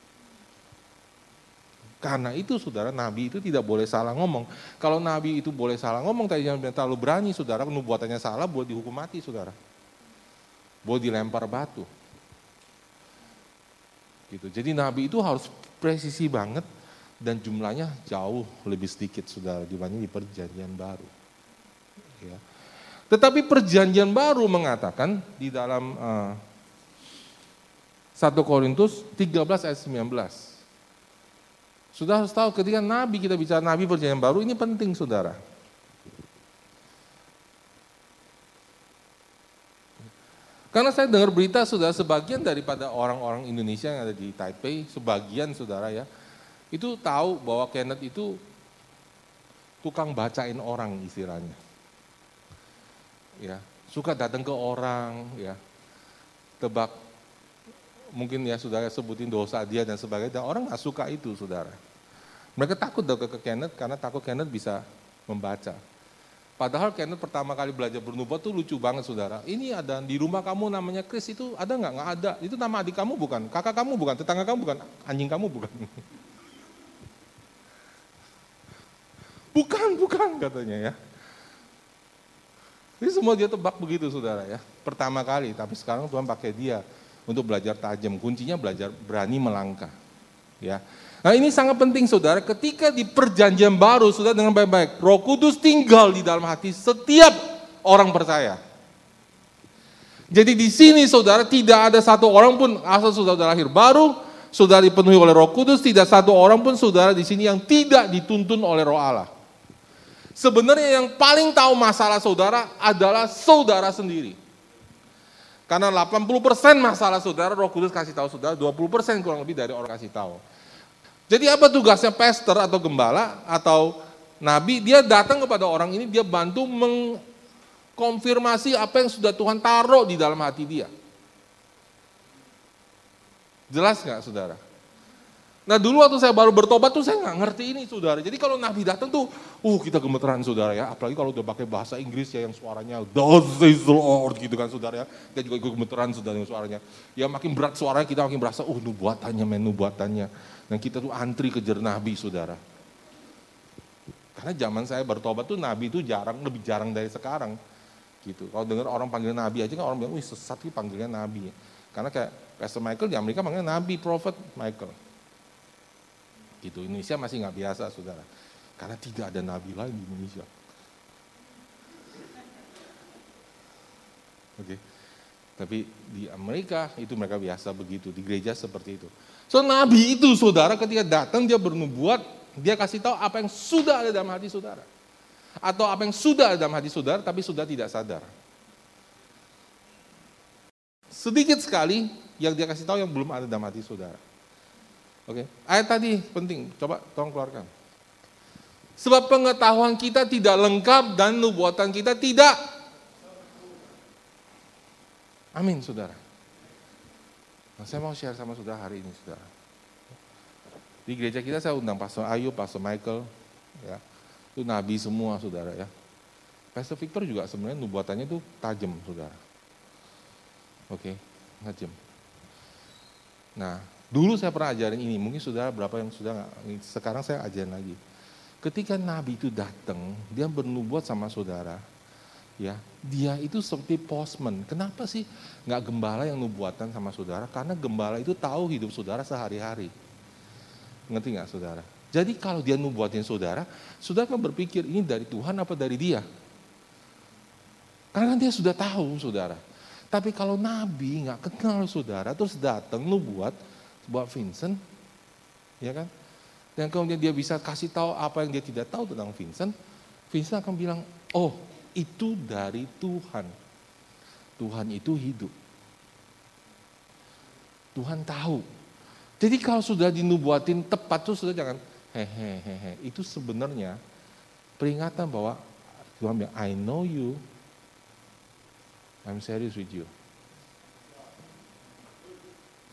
A: Karena itu saudara, nabi itu tidak boleh salah ngomong. Kalau nabi itu boleh salah ngomong, tadi jangan terlalu berani saudara, nubuatannya salah, boleh dihukum mati saudara. Boleh dilempar batu. Gitu. Jadi nabi itu harus presisi banget dan jumlahnya jauh lebih sedikit saudara dibanding di perjanjian baru. Ya. Tetapi perjanjian baru mengatakan di dalam uh, eh, 1 Korintus 13 ayat 19. Sudah harus tahu ketika Nabi kita bicara Nabi perjanjian baru ini penting saudara. Karena saya dengar berita sudah sebagian daripada orang-orang Indonesia yang ada di Taipei, sebagian saudara ya, itu tahu bahwa Kenneth itu tukang bacain orang istilahnya. Ya, suka datang ke orang, ya, tebak mungkin ya saudara sebutin dosa dia dan sebagainya, dan orang nggak suka itu saudara. Mereka takut dong ke Kenneth karena takut Kenneth bisa membaca. Padahal Kenneth pertama kali belajar bernubuat tuh lucu banget saudara. Ini ada di rumah kamu namanya Chris itu ada nggak? Nggak ada. Itu nama adik kamu bukan, kakak kamu bukan, tetangga kamu bukan, anjing kamu bukan. (laughs) Bukan, bukan katanya ya. Ini semua dia tebak begitu saudara ya. Pertama kali, tapi sekarang Tuhan pakai dia untuk belajar tajam. Kuncinya belajar berani melangkah. Ya. Nah ini sangat penting saudara, ketika di perjanjian baru sudah dengan baik-baik, roh kudus tinggal di dalam hati setiap orang percaya. Jadi di sini saudara tidak ada satu orang pun asal saudara lahir baru, saudara dipenuhi oleh roh kudus, tidak satu orang pun saudara di sini yang tidak dituntun oleh roh Allah. Sebenarnya yang paling tahu masalah saudara adalah saudara sendiri. Karena 80% masalah saudara, Roh Kudus kasih tahu saudara, 20% kurang lebih dari orang kasih tahu. Jadi apa tugasnya pastor atau gembala atau nabi? Dia datang kepada orang ini, dia bantu mengkonfirmasi apa yang sudah Tuhan taruh di dalam hati dia. Jelas nggak saudara? Nah dulu waktu saya baru bertobat tuh saya nggak ngerti ini saudara. Jadi kalau Nabi datang tuh, uh kita gemeteran saudara ya. Apalagi kalau udah pakai bahasa Inggris ya yang suaranya Thus the Lord gitu kan saudara ya. Kita juga ikut gemeteran saudara yang suaranya. Ya makin berat suaranya kita makin berasa, uh nubuatannya men nubuatannya. Dan kita tuh antri kejar Nabi saudara. Karena zaman saya bertobat tuh Nabi itu jarang, lebih jarang dari sekarang. Gitu. Kalau dengar orang panggil Nabi aja kan orang bilang, wih sesat sih panggilnya Nabi. Karena kayak Pastor Michael di Amerika panggilnya Nabi, Prophet Michael Gitu. Indonesia masih nggak biasa, saudara. Karena tidak ada nabi lagi di Indonesia. Oke. Okay. Tapi di Amerika itu mereka biasa begitu, di gereja seperti itu. So nabi itu saudara ketika datang dia bernubuat, dia kasih tahu apa yang sudah ada dalam hati saudara. Atau apa yang sudah ada dalam hati saudara tapi sudah tidak sadar. Sedikit sekali yang dia kasih tahu yang belum ada dalam hati saudara. Oke, ayat tadi penting, coba tolong keluarkan. Sebab pengetahuan kita tidak lengkap dan nubuatan kita tidak. Amin, saudara. Nah, saya mau share sama saudara hari ini, saudara. Di gereja kita saya undang Pastor Ayu, Pastor Michael, ya, itu nabi semua, saudara ya. Pastor Victor juga sebenarnya nubuatannya itu tajam, saudara. Oke, tajam. Nah, Dulu saya pernah ajarin ini, mungkin sudah berapa yang sudah sekarang saya ajarin lagi. Ketika Nabi itu datang, dia bernubuat sama saudara, ya dia itu seperti postman. Kenapa sih nggak gembala yang nubuatan sama saudara? Karena gembala itu tahu hidup saudara sehari-hari. Ngerti nggak saudara? Jadi kalau dia nubuatin saudara, saudara kan berpikir ini dari Tuhan apa dari dia? Karena dia sudah tahu saudara. Tapi kalau Nabi nggak kenal saudara, terus datang nubuat, buat Vincent, ya kan? Dan kemudian dia bisa kasih tahu apa yang dia tidak tahu tentang Vincent, Vincent akan bilang, oh itu dari Tuhan. Tuhan itu hidup. Tuhan tahu. Jadi kalau sudah dinubuatin tepat tuh sudah jangan hehehe. Itu sebenarnya peringatan bahwa Tuhan bilang, I know you. I'm serious with you.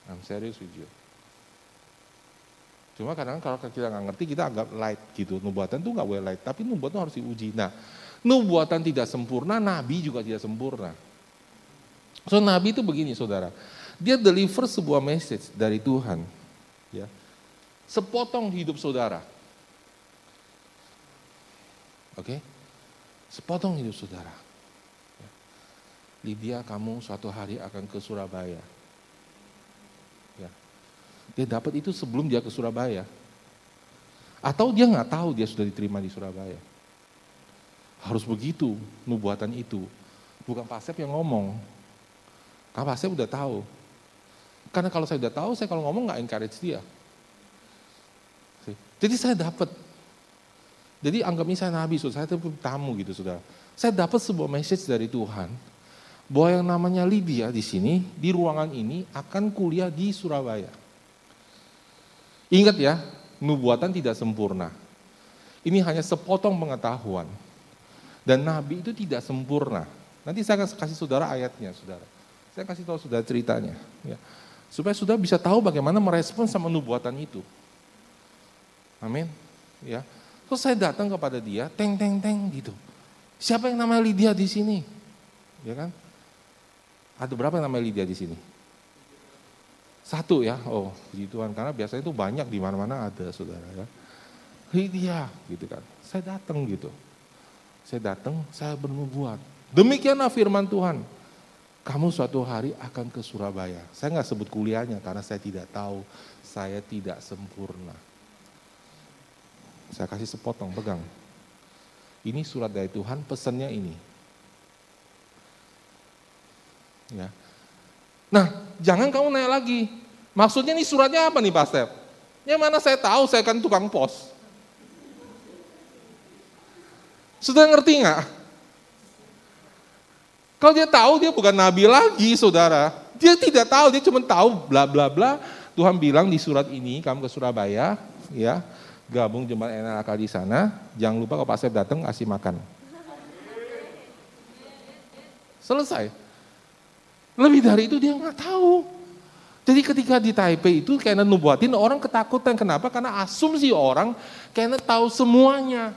A: I'm serious with you. Cuma kadang kalau kita nggak ngerti kita agak light gitu. Nubuatan tuh nggak boleh light, tapi nubuatan harus diuji. Nah, nubuatan tidak sempurna, nabi juga tidak sempurna. So nabi itu begini saudara, dia deliver sebuah message dari Tuhan, ya, sepotong hidup saudara. Oke, okay? sepotong hidup saudara. Ya. Lydia, kamu suatu hari akan ke Surabaya. Dia dapat itu sebelum dia ke Surabaya. Atau dia nggak tahu dia sudah diterima di Surabaya. Harus begitu nubuatan itu. Bukan Pasep yang ngomong. Karena Pasep udah tahu. Karena kalau saya udah tahu, saya kalau ngomong nggak encourage dia. Jadi saya dapat. Jadi anggap ini saya nabi, saya itu tamu gitu sudah. Saya dapat sebuah message dari Tuhan bahwa yang namanya Lydia di sini di ruangan ini akan kuliah di Surabaya. Ingat ya, nubuatan tidak sempurna. Ini hanya sepotong pengetahuan. Dan nabi itu tidak sempurna. Nanti saya akan kasih saudara ayatnya, saudara. Saya kasih tahu saudara ceritanya. Ya. Supaya saudara bisa tahu bagaimana merespon sama nubuatan itu. Amin. Ya. Terus saya datang kepada dia, teng teng teng gitu. Siapa yang namanya Lydia di sini? Ya kan? Ada berapa yang namanya Lydia di sini? Satu ya, oh puji Tuhan. Karena biasanya itu banyak di mana-mana ada saudara ya. Iya, gitu kan. Saya datang gitu. Saya datang, saya bernubuat. Demikianlah firman Tuhan. Kamu suatu hari akan ke Surabaya. Saya nggak sebut kuliahnya karena saya tidak tahu. Saya tidak sempurna. Saya kasih sepotong, pegang. Ini surat dari Tuhan, pesannya ini. Ya. Nah, jangan kamu nanya lagi. Maksudnya ini suratnya apa nih, Pastor? Yang mana saya tahu, saya kan tukang pos. Sudah ngerti nggak? Kalau dia tahu dia bukan nabi lagi, saudara. Dia tidak tahu, dia cuma tahu bla bla bla. Tuhan bilang di surat ini, kamu ke Surabaya, ya, gabung jemaat akal di sana. Jangan lupa kalau Pak Sep datang kasih makan. Selesai. Lebih dari itu dia nggak tahu. Jadi ketika di Taipei itu karena nubuatin orang ketakutan. Kenapa? Karena asumsi orang karena tahu semuanya.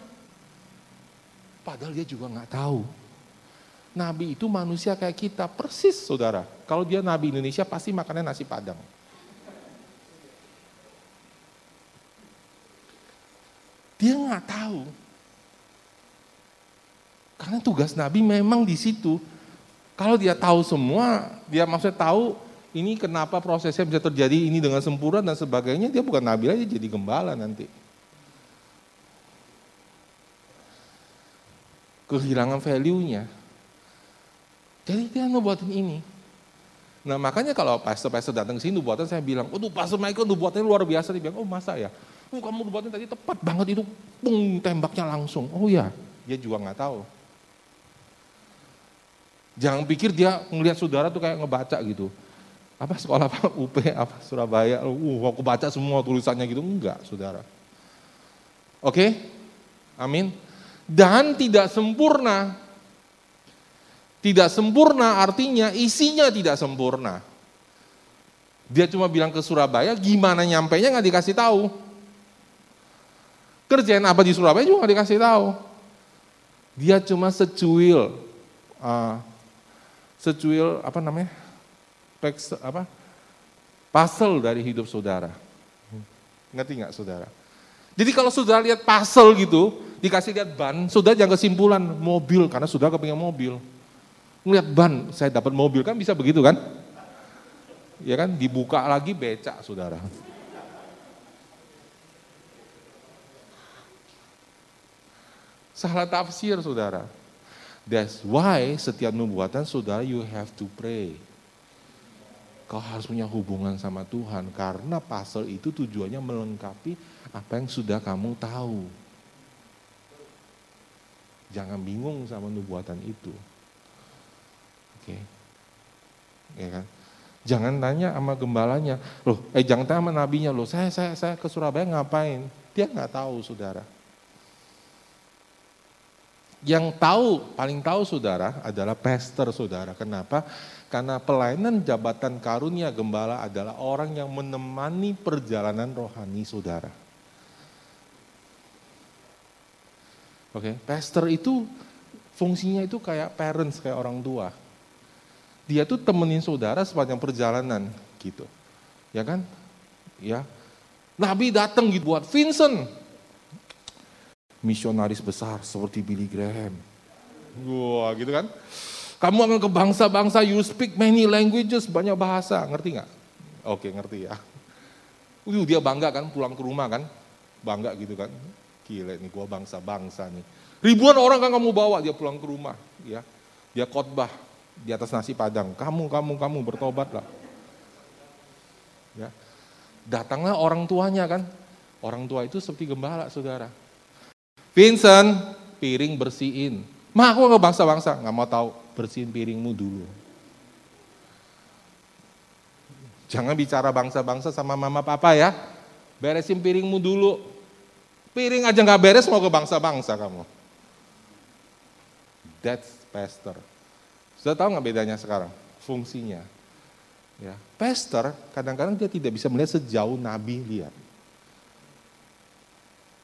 A: Padahal dia juga nggak tahu. Nabi itu manusia kayak kita, persis saudara. Kalau dia Nabi Indonesia pasti makannya nasi padang. Dia nggak tahu. Karena tugas Nabi memang di situ. Kalau dia tahu semua, dia maksudnya tahu ini kenapa prosesnya bisa terjadi ini dengan sempurna dan sebagainya, dia bukan Nabi aja jadi gembala nanti. kehilangan value-nya. Jadi dia nubuatin ini. Nah makanya kalau pastor-pastor datang ke sini nubuatan saya bilang, oh pastor Michael nubuatannya luar biasa. Dia bilang, oh masa ya? Oh kamu nubuatin tadi tepat banget itu, pung tembaknya langsung. Oh ya, dia juga nggak tahu. Jangan pikir dia ngelihat saudara tuh kayak ngebaca gitu. Apa sekolah apa (laughs) UP apa Surabaya, uh aku baca semua tulisannya gitu enggak, saudara. Oke? Okay? Amin dan tidak sempurna. Tidak sempurna artinya isinya tidak sempurna. Dia cuma bilang ke Surabaya, gimana nyampainya nggak dikasih tahu. Kerjaan apa di Surabaya juga nggak dikasih tahu. Dia cuma secuil, uh, secuil apa namanya, Peks, apa, puzzle dari hidup saudara. Ngerti nggak saudara? Jadi kalau saudara lihat puzzle gitu, dikasih lihat ban, sudah jangan kesimpulan mobil karena sudah kepengen mobil. Ngeliat ban, saya dapat mobil kan bisa begitu kan? Ya kan, dibuka lagi becak saudara. Salah tafsir saudara. That's why setiap nubuatan saudara you have to pray. Kau harus punya hubungan sama Tuhan karena pasal itu tujuannya melengkapi apa yang sudah kamu tahu. Jangan bingung sama nubuatan itu. Oke. Okay. Ya kan? Jangan tanya sama gembalanya, loh, eh jangan tanya sama nabinya, loh, saya saya saya ke Surabaya ngapain? Dia nggak tahu, saudara. Yang tahu, paling tahu saudara adalah pastor saudara. Kenapa? Karena pelayanan jabatan karunia gembala adalah orang yang menemani perjalanan rohani saudara. Oke, okay? pastor itu fungsinya itu kayak parents, kayak orang tua. Dia tuh temenin saudara sepanjang perjalanan gitu. Ya kan? Ya. Nabi datang gitu buat Vincent. Misionaris besar seperti Billy Graham. Wah, gitu kan? Kamu akan ke bangsa-bangsa, you speak many languages, banyak bahasa, ngerti nggak? Oke, ngerti ya. Uh, dia bangga kan pulang ke rumah kan, bangga gitu kan. Gila nih gua bangsa-bangsa nih. Ribuan orang kan kamu bawa dia pulang ke rumah, ya. Dia khotbah di atas nasi padang. Kamu, kamu, kamu bertobatlah. Ya. Datanglah orang tuanya kan. Orang tua itu seperti gembala, saudara. Vincent, piring bersihin. Ma, aku nggak bangsa-bangsa, nggak mau tahu. Bersihin piringmu dulu. Jangan bicara bangsa-bangsa sama mama papa ya. Beresin piringmu dulu. Piring aja nggak beres mau ke bangsa-bangsa kamu. That's pastor. Sudah tahu nggak bedanya sekarang? Fungsinya. Ya, pastor kadang-kadang dia tidak bisa melihat sejauh nabi lihat.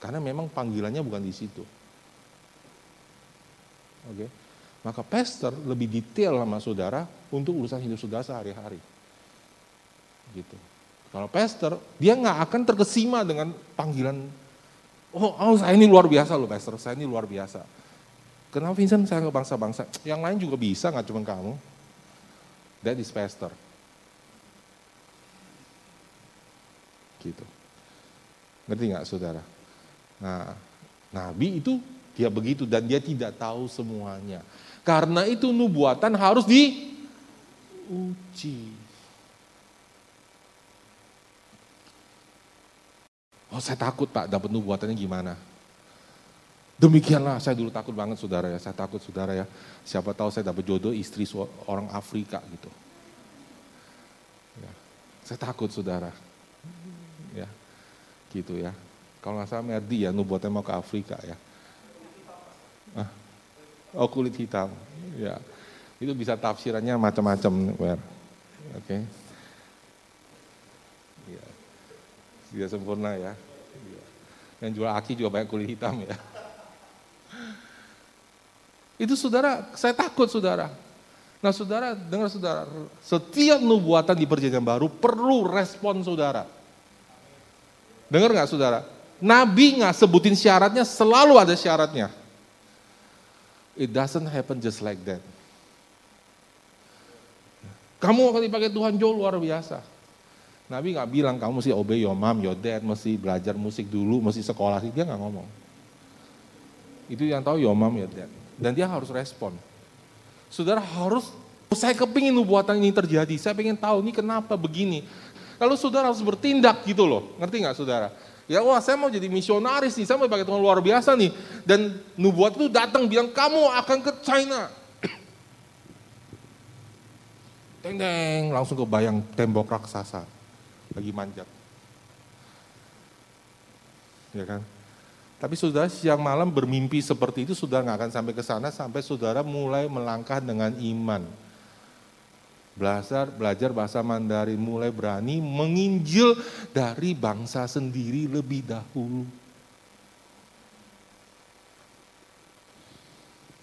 A: Karena memang panggilannya bukan di situ. Oke. Okay? Maka pastor lebih detail sama saudara untuk urusan hidup saudara sehari-hari. Gitu. Kalau pastor, dia nggak akan terkesima dengan panggilan Oh, oh saya ini luar biasa loh pastor, saya ini luar biasa. Kenapa Vincent saya ke bangsa-bangsa? Yang lain juga bisa, nggak cuma kamu. That is pastor. Gitu. Ngerti nggak saudara? Nah, Nabi itu dia begitu dan dia tidak tahu semuanya. Karena itu nubuatan harus diuji. Oh saya takut pak dapat nubuatannya gimana. Demikianlah saya dulu takut banget saudara ya, saya takut saudara ya. Siapa tahu saya dapat jodoh istri orang Afrika gitu. Ya, saya takut saudara. Ya, gitu ya. Kalau nggak salah Merdi ya nubuatnya mau ke Afrika ya. Oh kulit hitam, ya. Itu bisa tafsirannya macam-macam, Oke. Okay. Ya. Tidak sempurna ya. ya. Yang jual aki juga banyak kulit hitam ya. Itu saudara, saya takut saudara. Nah saudara, dengar saudara, setiap nubuatan di perjanjian baru perlu respon saudara. Dengar nggak saudara? Nabi nggak sebutin syaratnya, selalu ada syaratnya. It doesn't happen just like that. Kamu akan dipakai Tuhan jauh luar biasa. Nabi nggak bilang kamu mesti obey your mom, your dad, mesti belajar musik dulu, mesti sekolah sih dia nggak ngomong. Itu yang tahu your mom, your dad. Dan dia harus respon. Saudara harus, saya kepingin nubuatan ini terjadi, saya pengen tahu ini kenapa begini. Lalu saudara harus bertindak gitu loh, ngerti nggak saudara? Ya wah saya mau jadi misionaris nih, saya mau pakai Tuhan luar biasa nih. Dan nubuat itu datang bilang kamu akan ke China. (clears throat) Teng-teng, langsung kebayang tembok raksasa. Lagi manjat. Ya kan? Tapi saudara siang malam bermimpi seperti itu sudah nggak akan sampai ke sana sampai saudara mulai melangkah dengan iman belajar belajar bahasa Mandarin, mulai berani menginjil dari bangsa sendiri lebih dahulu.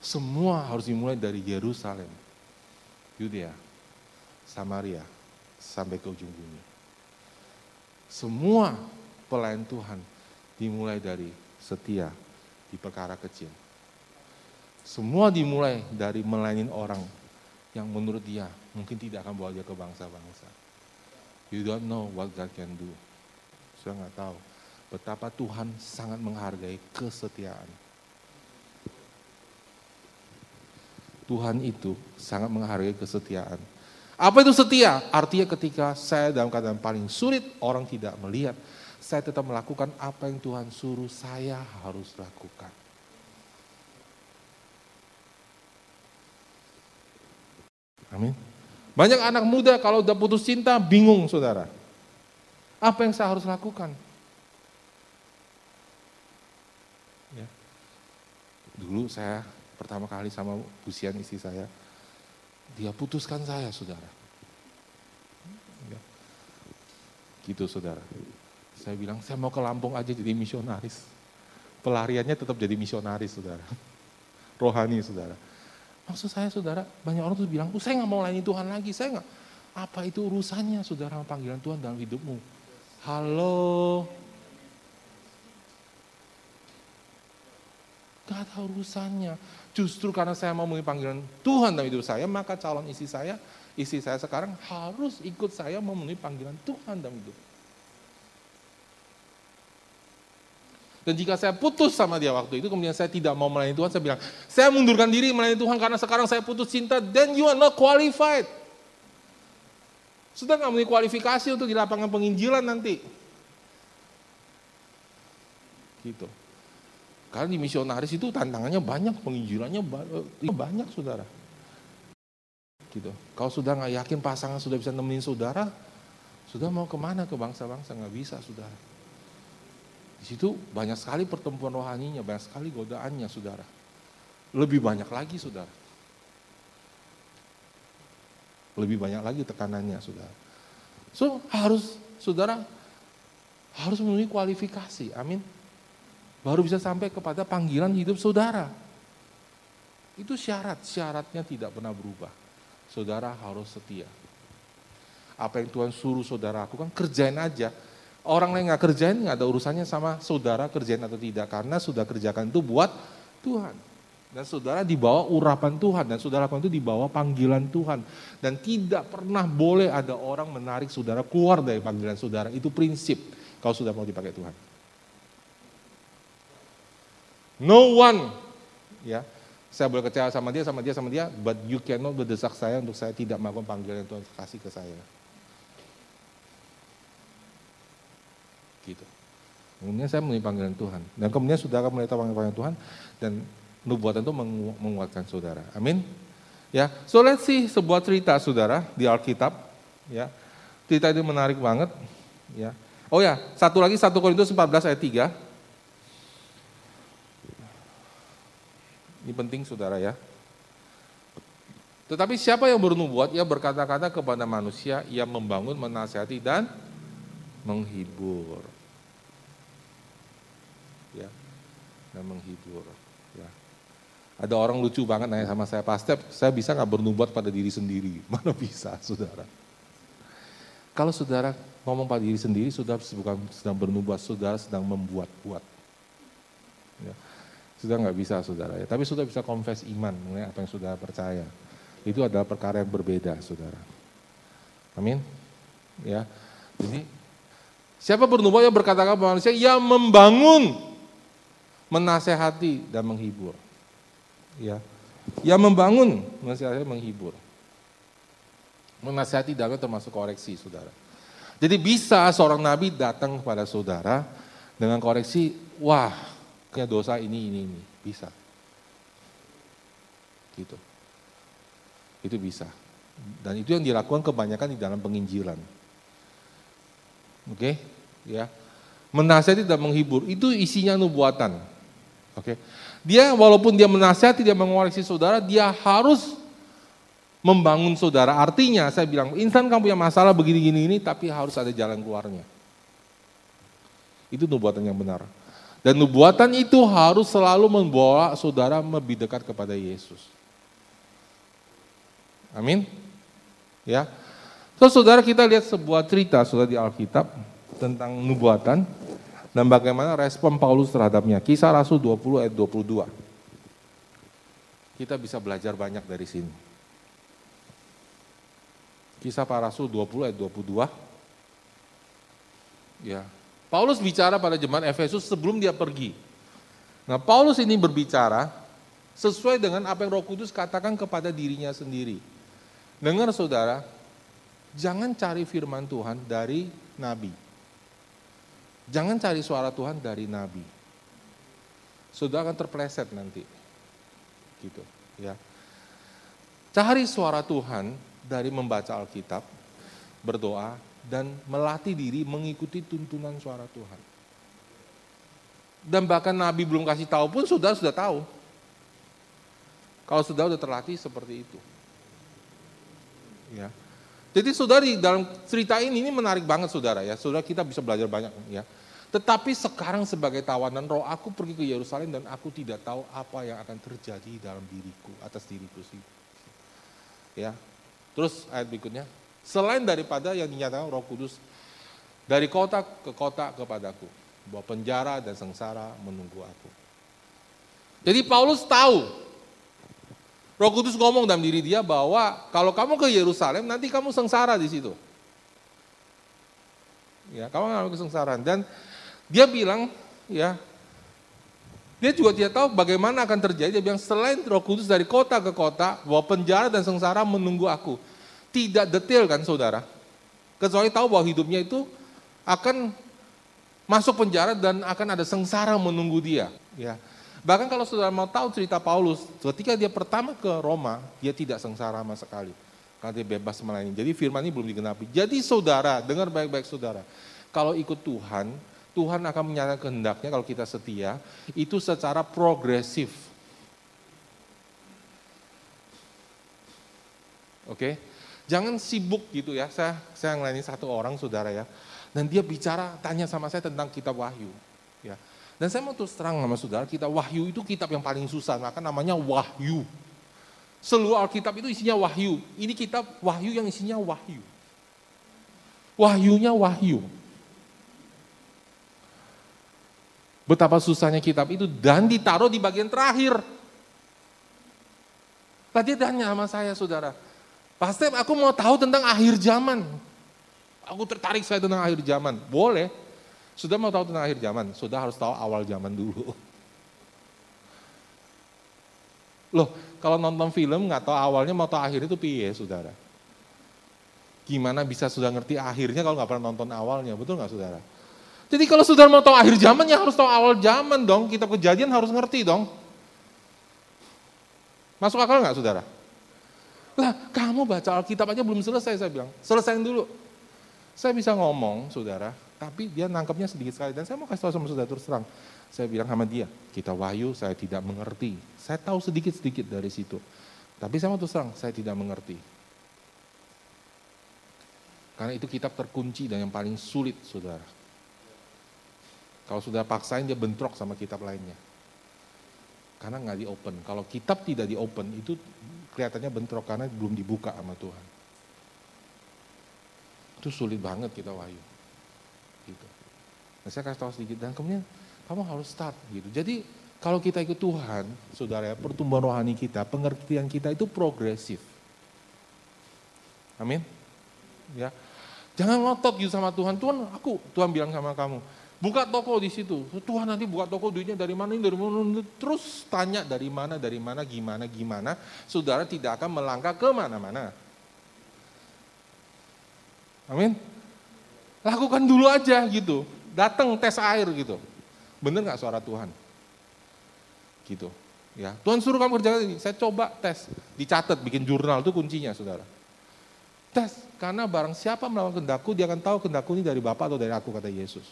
A: Semua harus dimulai dari Yerusalem, Yudea, Samaria, sampai ke ujung bumi. Semua pelayan Tuhan dimulai dari setia di perkara kecil. Semua dimulai dari melayani orang yang menurut dia mungkin tidak akan bawa dia ke bangsa-bangsa. You don't know what God can do. Saya nggak tahu betapa Tuhan sangat menghargai kesetiaan. Tuhan itu sangat menghargai kesetiaan. Apa itu setia? Artinya ketika saya dalam keadaan paling sulit, orang tidak melihat, saya tetap melakukan apa yang Tuhan suruh saya harus lakukan. Amin. Banyak anak muda kalau udah putus cinta bingung saudara. Apa yang saya harus lakukan? Ya. Dulu saya pertama kali sama usian istri saya, dia putuskan saya saudara. Ya. Gitu saudara. Saya bilang saya mau ke Lampung aja jadi misionaris. Pelariannya tetap jadi misionaris saudara. (laughs) Rohani saudara. Maksud saya saudara, banyak orang tuh bilang, oh, saya nggak mau layani Tuhan lagi, saya nggak. Apa itu urusannya saudara panggilan Tuhan dalam hidupmu? Halo. Gak ada urusannya. Justru karena saya mau memenuhi panggilan Tuhan dalam hidup saya, maka calon istri saya, istri saya sekarang harus ikut saya memenuhi panggilan Tuhan dalam hidup. Dan jika saya putus sama dia waktu itu, kemudian saya tidak mau melayani Tuhan, saya bilang, saya mundurkan diri melayani Tuhan karena sekarang saya putus cinta, then you are not qualified. Sudah nggak memiliki kualifikasi untuk di lapangan penginjilan nanti. Gitu. Karena di misionaris itu tantangannya banyak, penginjilannya eh, banyak saudara. Gitu. Kalau sudah nggak yakin pasangan sudah bisa nemenin saudara, sudah mau ke mana ke bangsa-bangsa nggak bisa saudara. Di situ banyak sekali pertemuan rohaninya, banyak sekali godaannya, saudara. Lebih banyak lagi, saudara. Lebih banyak lagi tekanannya, saudara. So, harus, saudara, harus memenuhi kualifikasi, amin. Baru bisa sampai kepada panggilan hidup saudara. Itu syarat, syaratnya tidak pernah berubah. Saudara harus setia. Apa yang Tuhan suruh saudara lakukan, kerjain aja Orang lain nggak kerjain nggak ada urusannya sama saudara kerjain atau tidak karena sudah kerjakan itu buat Tuhan. Dan saudara dibawa urapan Tuhan dan saudara itu dibawa panggilan Tuhan. Dan tidak pernah boleh ada orang menarik saudara keluar dari panggilan saudara. Itu prinsip kalau sudah mau dipakai Tuhan. No one, ya, saya boleh kecewa sama dia, sama dia, sama dia, but you cannot berdesak saya untuk saya tidak melakukan panggilan Tuhan kasih ke saya. Gitu. Kemudian saya memenuhi panggilan Tuhan. Dan kemudian saudara mulai tahu panggilan Tuhan dan nubuatan itu menguatkan saudara. Amin. Ya, so let's see sebuah cerita saudara di Alkitab. Ya, cerita ini menarik banget. Ya, oh ya, satu lagi satu Korintus 14 ayat 3. Ini penting saudara ya. Tetapi siapa yang bernubuat, ia berkata-kata kepada manusia, ia membangun, menasihati, dan menghibur. Ya, dan menghibur. Ya. Ada orang lucu banget nanya sama saya, Pak Step, saya bisa nggak bernubuat pada diri sendiri? (laughs) Mana bisa, saudara? Kalau saudara ngomong pada diri sendiri, saudara bukan sedang bernubuat, saudara sedang membuat-buat. Ya. Sudah nggak bisa saudara ya, tapi sudah bisa confess iman mengenai apa yang saudara percaya. Itu adalah perkara yang berbeda saudara. Amin. Ya. Jadi siapa bernubuat yang berkata kepada manusia yang membangun, menasehati dan menghibur. Ya. Yang membangun, menasehati menghibur. Menasehati dalam termasuk koreksi saudara. Jadi bisa seorang nabi datang kepada saudara dengan koreksi, wah punya dosa ini, ini, ini. Bisa. Gitu. Itu bisa. Dan itu yang dilakukan kebanyakan di dalam penginjilan. Oke, okay? ya. Menasihati dan menghibur, itu isinya nubuatan. Oke. Dia walaupun dia menasihati, dia mengoreksi saudara, dia harus membangun saudara. Artinya saya bilang, insan kamu punya masalah begini-gini ini, tapi harus ada jalan keluarnya. Itu nubuatan yang benar. Dan nubuatan itu harus selalu membawa saudara lebih dekat kepada Yesus. Amin. Ya. So, saudara kita lihat sebuah cerita sudah di Alkitab tentang nubuatan dan bagaimana respon Paulus terhadapnya. Kisah Rasul 20 ayat 22. Kita bisa belajar banyak dari sini. Kisah para Rasul 20 ayat 22. Ya, Paulus bicara pada jemaat Efesus sebelum dia pergi. Nah, Paulus ini berbicara sesuai dengan apa yang Roh Kudus katakan kepada dirinya sendiri. Dengar saudara, jangan cari firman Tuhan dari nabi. Jangan cari suara Tuhan dari nabi. Saudara akan terpleset nanti. Gitu, ya. Cari suara Tuhan dari membaca Alkitab, berdoa, dan melatih diri mengikuti tuntunan suara Tuhan. Dan bahkan Nabi belum kasih tahu pun sudah sudah tahu. Kalau sudah sudah terlatih seperti itu. Ya. Jadi saudara di dalam cerita ini ini menarik banget saudara ya. Saudara kita bisa belajar banyak ya. Tetapi sekarang sebagai tawanan roh aku pergi ke Yerusalem dan aku tidak tahu apa yang akan terjadi dalam diriku atas diriku sih. Ya. Terus ayat berikutnya, Selain daripada yang dinyatakan roh kudus dari kota ke kota kepadaku. Bahwa penjara dan sengsara menunggu aku. Jadi Paulus tahu Roh Kudus ngomong dalam diri dia bahwa kalau kamu ke Yerusalem nanti kamu sengsara di situ. Ya, kamu akan kesengsaraan dan dia bilang ya dia juga tidak tahu bagaimana akan terjadi. Dia bilang selain Roh Kudus dari kota ke kota bahwa penjara dan sengsara menunggu aku tidak detail kan saudara. Kecuali tahu bahwa hidupnya itu akan masuk penjara dan akan ada sengsara menunggu dia. Ya. Bahkan kalau saudara mau tahu cerita Paulus, ketika dia pertama ke Roma, dia tidak sengsara sama sekali. Karena dia bebas melayani. Jadi firman ini belum digenapi. Jadi saudara, dengar baik-baik saudara. Kalau ikut Tuhan, Tuhan akan menyatakan kehendaknya kalau kita setia, itu secara progresif. Oke? Jangan sibuk gitu ya. Saya saya ngelayani satu orang saudara ya. Dan dia bicara tanya sama saya tentang kitab Wahyu. Ya. Dan saya mau terus terang sama saudara, kitab Wahyu itu kitab yang paling susah, maka namanya Wahyu. Seluruh Alkitab itu isinya Wahyu. Ini kitab Wahyu yang isinya Wahyu. Wahyunya Wahyu. Betapa susahnya kitab itu dan ditaruh di bagian terakhir. Tadi tanya sama saya saudara, Pasti aku mau tahu tentang akhir zaman. Aku tertarik saya tentang akhir zaman. Boleh. Sudah mau tahu tentang akhir zaman, sudah harus tahu awal zaman dulu. Loh, kalau nonton film nggak tahu awalnya mau tahu akhir itu piye, saudara? Gimana bisa sudah ngerti akhirnya kalau nggak pernah nonton awalnya, betul nggak saudara? Jadi kalau saudara mau tahu akhir zaman ya harus tahu awal zaman dong, kitab kejadian harus ngerti dong. Masuk akal nggak saudara? Lah kamu baca Alkitab aja belum selesai saya bilang, selesaiin dulu. Saya bisa ngomong saudara, tapi dia nangkapnya sedikit sekali. Dan saya mau kasih tahu sama saudara terus terang. Saya bilang sama dia, kita wahyu saya tidak mengerti. Saya tahu sedikit-sedikit dari situ. Tapi saya mau terus terang, saya tidak mengerti. Karena itu kitab terkunci dan yang paling sulit, saudara. Kalau sudah paksain dia bentrok sama kitab lainnya. Karena nggak di open. Kalau kitab tidak di open itu kelihatannya bentrok karena belum dibuka sama Tuhan. Itu sulit banget kita wahyu. Gitu. Nah, saya kasih tahu sedikit dan kemudian kamu harus start gitu. Jadi kalau kita ikut Tuhan, saudara pertumbuhan rohani kita, pengertian kita itu progresif. Amin. Ya. Jangan ngotot gitu sama Tuhan. Tuhan, aku Tuhan bilang sama kamu, buka toko di situ. Tuhan nanti buka toko duitnya dari mana ini dari mana terus tanya dari mana dari mana gimana gimana. Saudara tidak akan melangkah ke mana-mana. Amin. Lakukan dulu aja gitu. Datang tes air gitu. Bener nggak suara Tuhan? Gitu. Ya, Tuhan suruh kamu kerja ini. Saya coba tes, dicatat, bikin jurnal itu kuncinya, saudara. Tes, karena barang siapa melakukan kendakku, dia akan tahu kendakku ini dari Bapak atau dari aku, kata Yesus.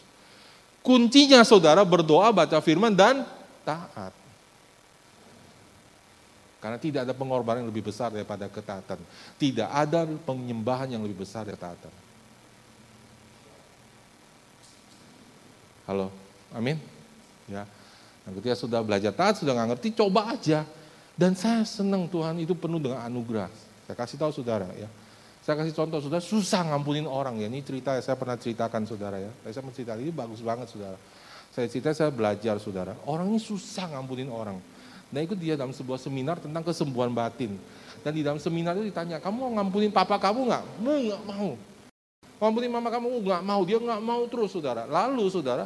A: Kuncinya saudara berdoa, baca firman, dan taat. Karena tidak ada pengorbanan yang lebih besar daripada ketaatan. Tidak ada penyembahan yang lebih besar dari ketaatan. Halo, amin. Ya. Nah, ketika sudah belajar taat, sudah nggak ngerti, coba aja. Dan saya senang Tuhan itu penuh dengan anugerah. Saya kasih tahu saudara ya. Saya kasih contoh, saudara susah ngampunin orang ya. Ini cerita saya pernah ceritakan saudara ya. Saya mencerita ini bagus banget saudara. Saya cerita saya belajar saudara. Orang ini susah ngampunin orang. Nah ikut dia dalam sebuah seminar tentang kesembuhan batin. Dan di dalam seminar itu ditanya, kamu mau ngampunin papa kamu nggak? Mau nggak mau. Ngampunin mama kamu nggak mau. Dia nggak mau terus saudara. Lalu saudara,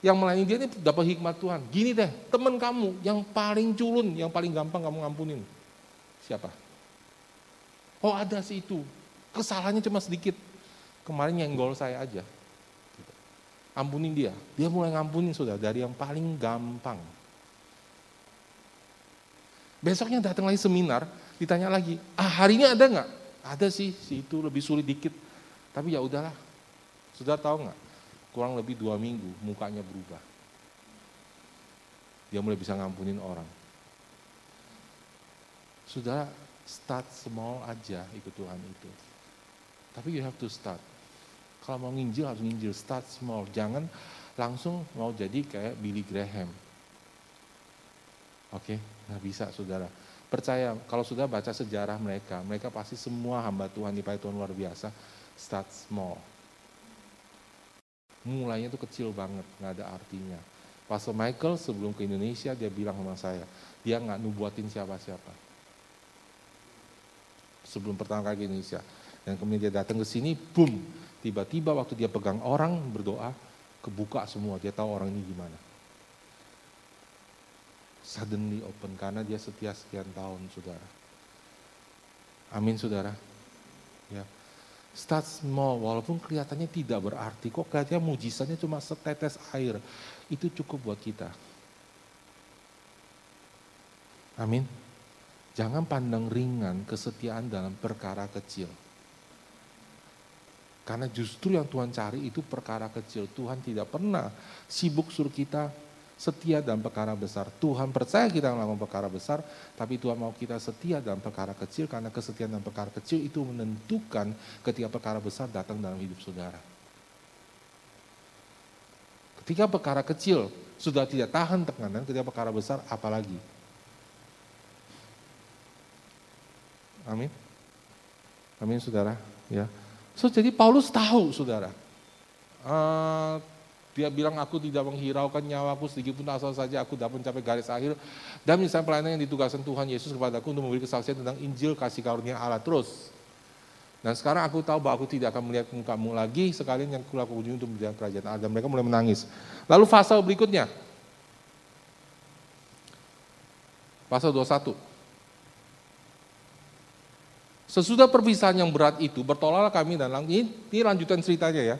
A: yang melayani dia ini dapat hikmat Tuhan. Gini deh, teman kamu yang paling culun, yang paling gampang kamu ngampunin. Siapa? Oh ada sih itu. Kesalahannya cuma sedikit. Kemarin nyenggol saya aja. Ampunin dia. Dia mulai ngampunin sudah dari yang paling gampang. Besoknya datang lagi seminar, ditanya lagi, ah hari ini ada nggak? Ada sih, si itu lebih sulit dikit. Tapi ya udahlah. Sudah tahu nggak? kurang lebih dua minggu mukanya berubah. Dia mulai bisa ngampunin orang. Sudah start small aja ikut Tuhan itu. Tapi you have to start. Kalau mau nginjil harus nginjil, start small. Jangan langsung mau jadi kayak Billy Graham. Oke, okay? nggak bisa saudara. Percaya, kalau sudah baca sejarah mereka, mereka pasti semua hamba Tuhan di Tuhan luar biasa. Start small mulainya itu kecil banget, nggak ada artinya. Pastor Michael sebelum ke Indonesia dia bilang sama saya, dia nggak nubuatin siapa-siapa. Sebelum pertama kali ke Indonesia. Dan kemudian dia datang ke sini, boom, tiba-tiba waktu dia pegang orang berdoa, kebuka semua, dia tahu orang ini gimana. Suddenly open, karena dia setia sekian tahun, saudara. Amin, saudara. Start small, walaupun kelihatannya tidak berarti, kok kelihatannya mujizatnya cuma setetes air. Itu cukup buat kita. Amin. Jangan pandang ringan kesetiaan dalam perkara kecil. Karena justru yang Tuhan cari itu perkara kecil. Tuhan tidak pernah sibuk suruh kita setia dalam perkara besar. Tuhan percaya kita melakukan perkara besar, tapi Tuhan mau kita setia dalam perkara kecil, karena kesetiaan dalam perkara kecil itu menentukan ketika perkara besar datang dalam hidup saudara. Ketika perkara kecil sudah tidak tahan tekanan, ketika perkara besar apalagi. Amin. Amin saudara. Ya. So jadi Paulus tahu saudara. Uh, Dia bilang aku tidak menghiraukan nyawaku sedikit pun asal saja aku dapat mencapai garis akhir. Dan misalnya pelayanan yang ditugaskan Tuhan Yesus kepadaku untuk memberi kesaksian tentang Injil kasih karunia Allah terus. Dan sekarang aku tahu bahwa aku tidak akan melihat mukamu lagi sekalian yang kulaku untuk melihat kerajaan Allah. Dan mereka mulai menangis. Lalu fase berikutnya. Pasal 21. Sesudah perpisahan yang berat itu, bertolaklah kami dan ini, ini lanjutan ceritanya ya.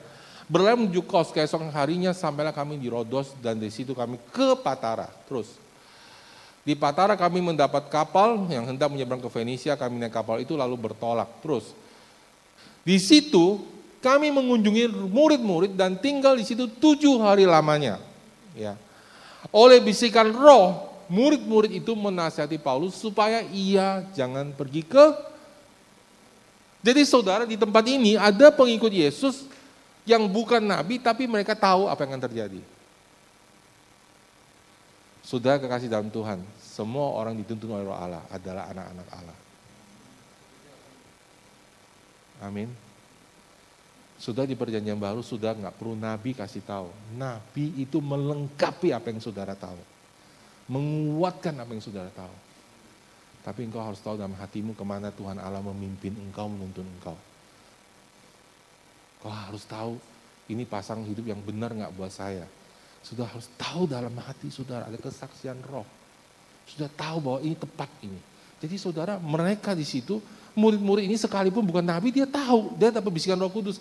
A: Berlalu menuju kos keesokan harinya sampailah kami di Rodos dan di situ kami ke Patara. Terus di Patara kami mendapat kapal yang hendak menyeberang ke Venesia, kami naik kapal itu lalu bertolak. Terus di situ kami mengunjungi murid-murid dan tinggal di situ tujuh hari lamanya. Ya. Oleh bisikan roh, murid-murid itu menasihati Paulus supaya ia jangan pergi ke jadi saudara di tempat ini ada pengikut Yesus yang bukan nabi tapi mereka tahu apa yang akan terjadi. Sudah kekasih dalam Tuhan, semua orang dituntun oleh roh Allah adalah anak-anak Allah. Amin. Sudah di perjanjian baru, sudah nggak perlu nabi kasih tahu. Nabi itu melengkapi apa yang saudara tahu. Menguatkan apa yang saudara tahu. Tapi engkau harus tahu dalam hatimu ke mana Tuhan Allah memimpin engkau, menuntun engkau. Kau harus tahu ini pasang hidup yang benar nggak buat saya. Sudah harus tahu dalam hati saudara ada kesaksian roh. Sudah tahu bahwa ini tepat ini. Jadi saudara mereka di situ murid-murid ini sekalipun bukan nabi dia tahu dia dapat bisikan roh kudus.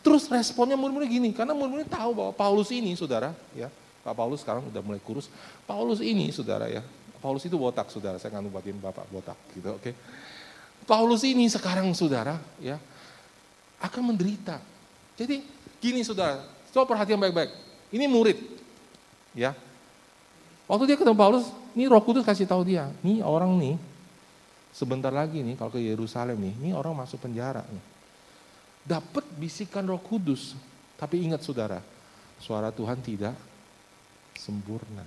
A: Terus responnya murid-murid gini karena murid-murid tahu bahwa Paulus ini saudara ya Pak Paulus sekarang udah mulai kurus. Paulus ini saudara ya Paulus itu botak, saudara. Saya nggak nubatin bapak botak, gitu, oke? Okay? Paulus ini sekarang, saudara, ya, akan menderita. Jadi gini, saudara, coba perhatian baik-baik. Ini murid, ya. Waktu dia ketemu Paulus, ini Roh Kudus kasih tahu dia, nih orang nih, sebentar lagi nih kalau ke Yerusalem nih, ini orang masuk penjara nih. Dapat bisikan Roh Kudus, tapi ingat saudara, suara Tuhan tidak sempurna.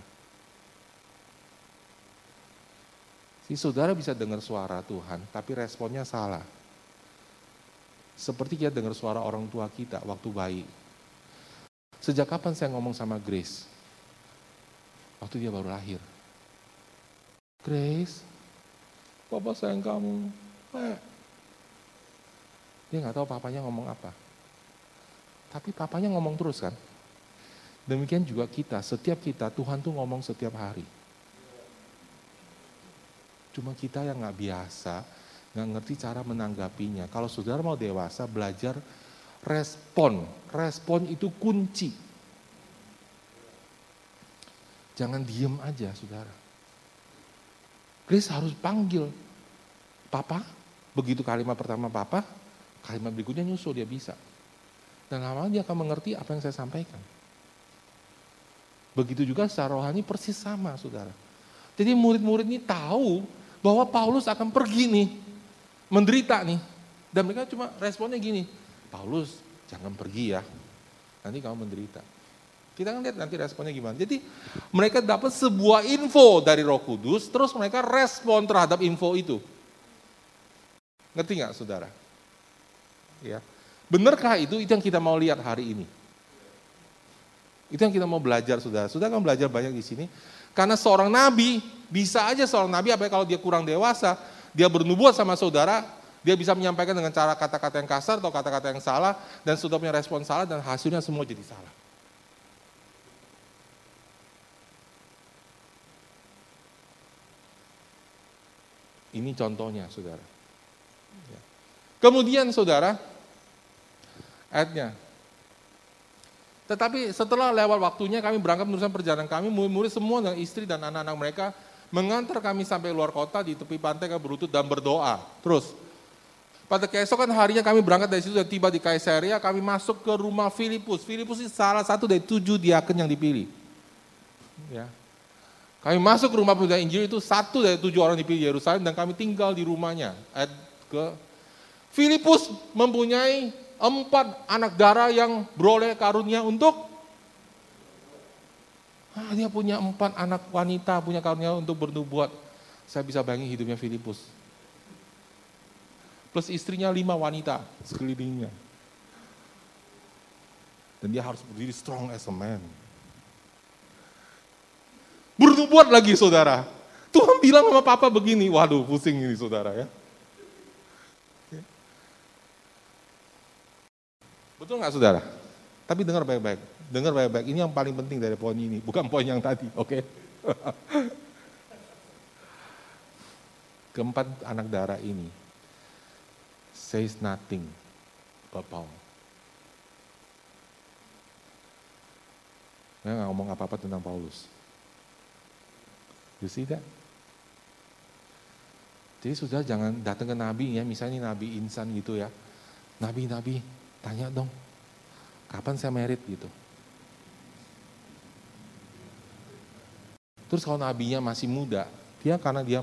A: Si saudara bisa dengar suara Tuhan, tapi responnya salah. Seperti kita dengar suara orang tua kita waktu bayi. Sejak kapan saya ngomong sama Grace? Waktu dia baru lahir. Grace, Papa sayang kamu. Eh. Dia nggak tahu papanya ngomong apa. Tapi papanya ngomong terus kan. Demikian juga kita, setiap kita, Tuhan tuh ngomong setiap hari. Cuma kita yang nggak biasa, nggak ngerti cara menanggapinya. Kalau saudara mau dewasa, belajar respon. Respon itu kunci. Jangan diem aja, saudara. Chris harus panggil. Papa, begitu kalimat pertama papa, kalimat berikutnya nyusul dia bisa. Dan lama dia akan mengerti apa yang saya sampaikan. Begitu juga secara rohani persis sama, saudara. Jadi murid-murid ini tahu bahwa Paulus akan pergi nih, menderita nih. Dan mereka cuma responnya gini, Paulus jangan pergi ya, nanti kamu menderita. Kita kan lihat nanti responnya gimana. Jadi mereka dapat sebuah info dari roh kudus, terus mereka respon terhadap info itu. Ngerti nggak saudara? Ya. Benarkah itu? Itu yang kita mau lihat hari ini. Itu yang kita mau belajar saudara. Saudara kan belajar banyak di sini. Karena seorang nabi, bisa aja seorang nabi, apa kalau dia kurang dewasa, dia bernubuat sama saudara, dia bisa menyampaikan dengan cara kata-kata yang kasar atau kata-kata yang salah, dan sudah punya respon salah, dan hasilnya semua jadi salah. Ini contohnya, saudara. Ya. Kemudian, saudara, ayatnya, tetapi setelah lewat waktunya kami berangkat meneruskan perjalanan kami, murid-murid semua dan istri dan anak-anak mereka mengantar kami sampai luar kota di tepi pantai kami berlutut dan berdoa. Terus, pada keesokan harinya kami berangkat dari situ dan tiba di Kaisaria, kami masuk ke rumah Filipus. Filipus ini salah satu dari tujuh diaken yang dipilih. Ya. Kami masuk ke rumah pemuda Injil itu satu dari tujuh orang dipilih di Yerusalem dan kami tinggal di rumahnya. Ayat ke Filipus mempunyai empat anak darah yang beroleh karunia untuk ah, dia punya empat anak wanita punya karunia untuk bernubuat. Saya bisa bayangin hidupnya Filipus. Plus istrinya lima wanita sekelilingnya. Dan dia harus berdiri strong as a man. Bernubuat lagi saudara. Tuhan bilang sama papa begini, waduh pusing ini saudara ya. Betul nggak saudara? Tapi dengar baik-baik, dengar baik-baik. Ini yang paling penting dari poin ini, bukan (laughs) poin yang tadi, oke? Okay? (laughs) Keempat anak darah ini says nothing about Paul. Dia nggak ngomong apa-apa tentang Paulus. You see that? Jadi sudah jangan datang ke nabi ya, misalnya nabi insan gitu ya. Nabi-nabi, tanya dong, kapan saya merit gitu. Terus kalau nabinya masih muda, dia karena dia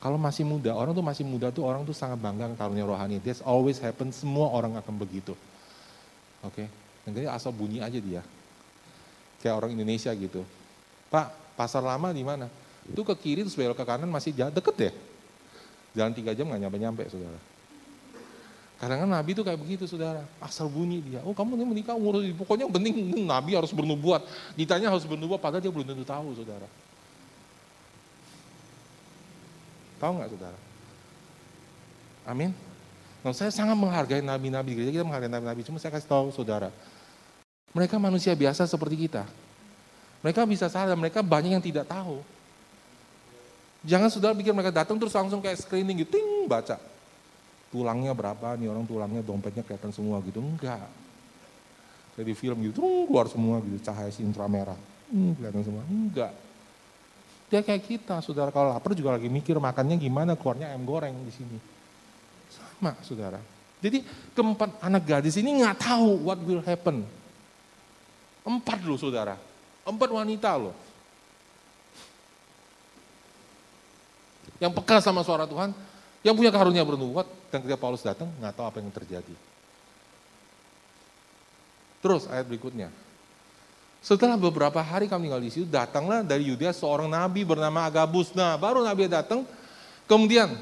A: kalau masih muda, orang tuh masih muda tuh orang tuh sangat bangga karunia rohani. This always happen, semua orang akan begitu. Oke, okay? jadi asal bunyi aja dia. Kayak orang Indonesia gitu. Pak, pasar lama di mana? Itu ke kiri terus belok ke kanan masih deket ya. Jalan tiga jam nggak nyampe-nyampe, saudara. Kadang-kadang Nabi itu kayak begitu saudara, asal bunyi dia. Oh kamu ini menikah umur, pokoknya yang penting Nabi harus bernubuat. Ditanya harus bernubuat, padahal dia belum tentu tahu saudara. Tahu nggak saudara? Amin. Nah, saya sangat menghargai nabi-nabi gereja, kita menghargai nabi-nabi. Cuma saya kasih tahu saudara, mereka manusia biasa seperti kita. Mereka bisa salah, mereka banyak yang tidak tahu. Jangan saudara pikir mereka datang terus langsung kayak screening gitu, ting, baca tulangnya berapa nih orang tulangnya dompetnya kelihatan semua gitu. Enggak. Kayak di film gitu keluar semua gitu cahaya sintra merah. Hmm, kelihatan semua. Enggak. Dia kayak kita saudara. Kalau lapar juga lagi mikir makannya gimana keluarnya ayam goreng di sini. Sama saudara. Jadi keempat anak gadis ini nggak tahu what will happen. Empat loh saudara. Empat wanita loh. Yang peka sama suara Tuhan yang punya karunia bernubuat dan ketika Paulus datang nggak tahu apa yang terjadi. Terus ayat berikutnya. Setelah beberapa hari kami tinggal di situ, datanglah dari Yudea seorang nabi bernama Agabus. Nah, baru nabi datang, kemudian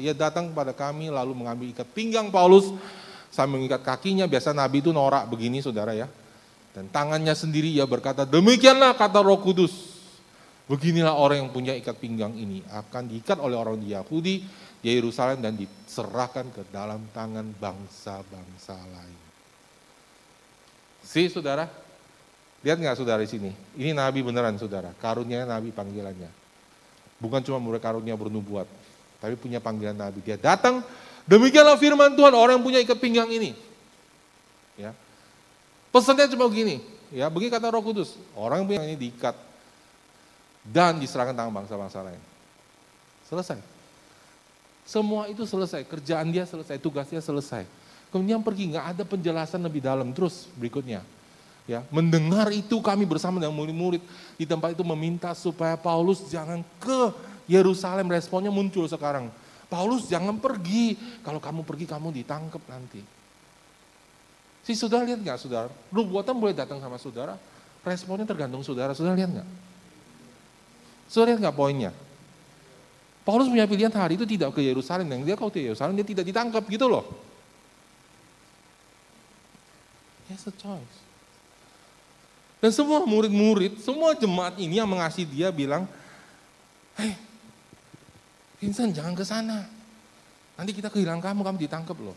A: ia datang kepada kami lalu mengambil ikat pinggang Paulus sambil mengikat kakinya. Biasa nabi itu norak begini saudara ya. Dan tangannya sendiri ia berkata, demikianlah kata roh kudus. Beginilah orang yang punya ikat pinggang ini akan diikat oleh orang Yahudi di Yerusalem dan diserahkan ke dalam tangan bangsa-bangsa lain. Si saudara, lihat nggak saudara di sini? Ini nabi beneran saudara, karunia nabi panggilannya. Bukan cuma murid karunia bernubuat, tapi punya panggilan nabi. Dia datang, demikianlah firman Tuhan orang yang punya ikat pinggang ini. Ya. Pesannya cuma begini, ya, begini kata Roh Kudus, orang yang punya ini diikat dan diserahkan tangan bangsa-bangsa lain. Selesai. Semua itu selesai, kerjaan dia selesai, tugasnya selesai. Kemudian pergi, nggak ada penjelasan lebih dalam. Terus berikutnya, ya mendengar itu kami bersama dengan murid-murid di tempat itu meminta supaya Paulus jangan ke Yerusalem. Responnya muncul sekarang. Paulus jangan pergi, kalau kamu pergi kamu ditangkap nanti. Si saudara lihat nggak saudara? Nubuatan boleh datang sama saudara, responnya tergantung saudara. Saudara lihat nggak? Saudara lihat nggak poinnya? Paulus punya pilihan hari itu tidak ke Yerusalem, dan dia kalau ke Yerusalem dia tidak ditangkap gitu loh. Yes, a choice. Dan semua murid-murid, semua jemaat ini yang mengasihi dia bilang, Hei, Vincent jangan ke sana. Nanti kita kehilangan kamu, kamu ditangkap loh.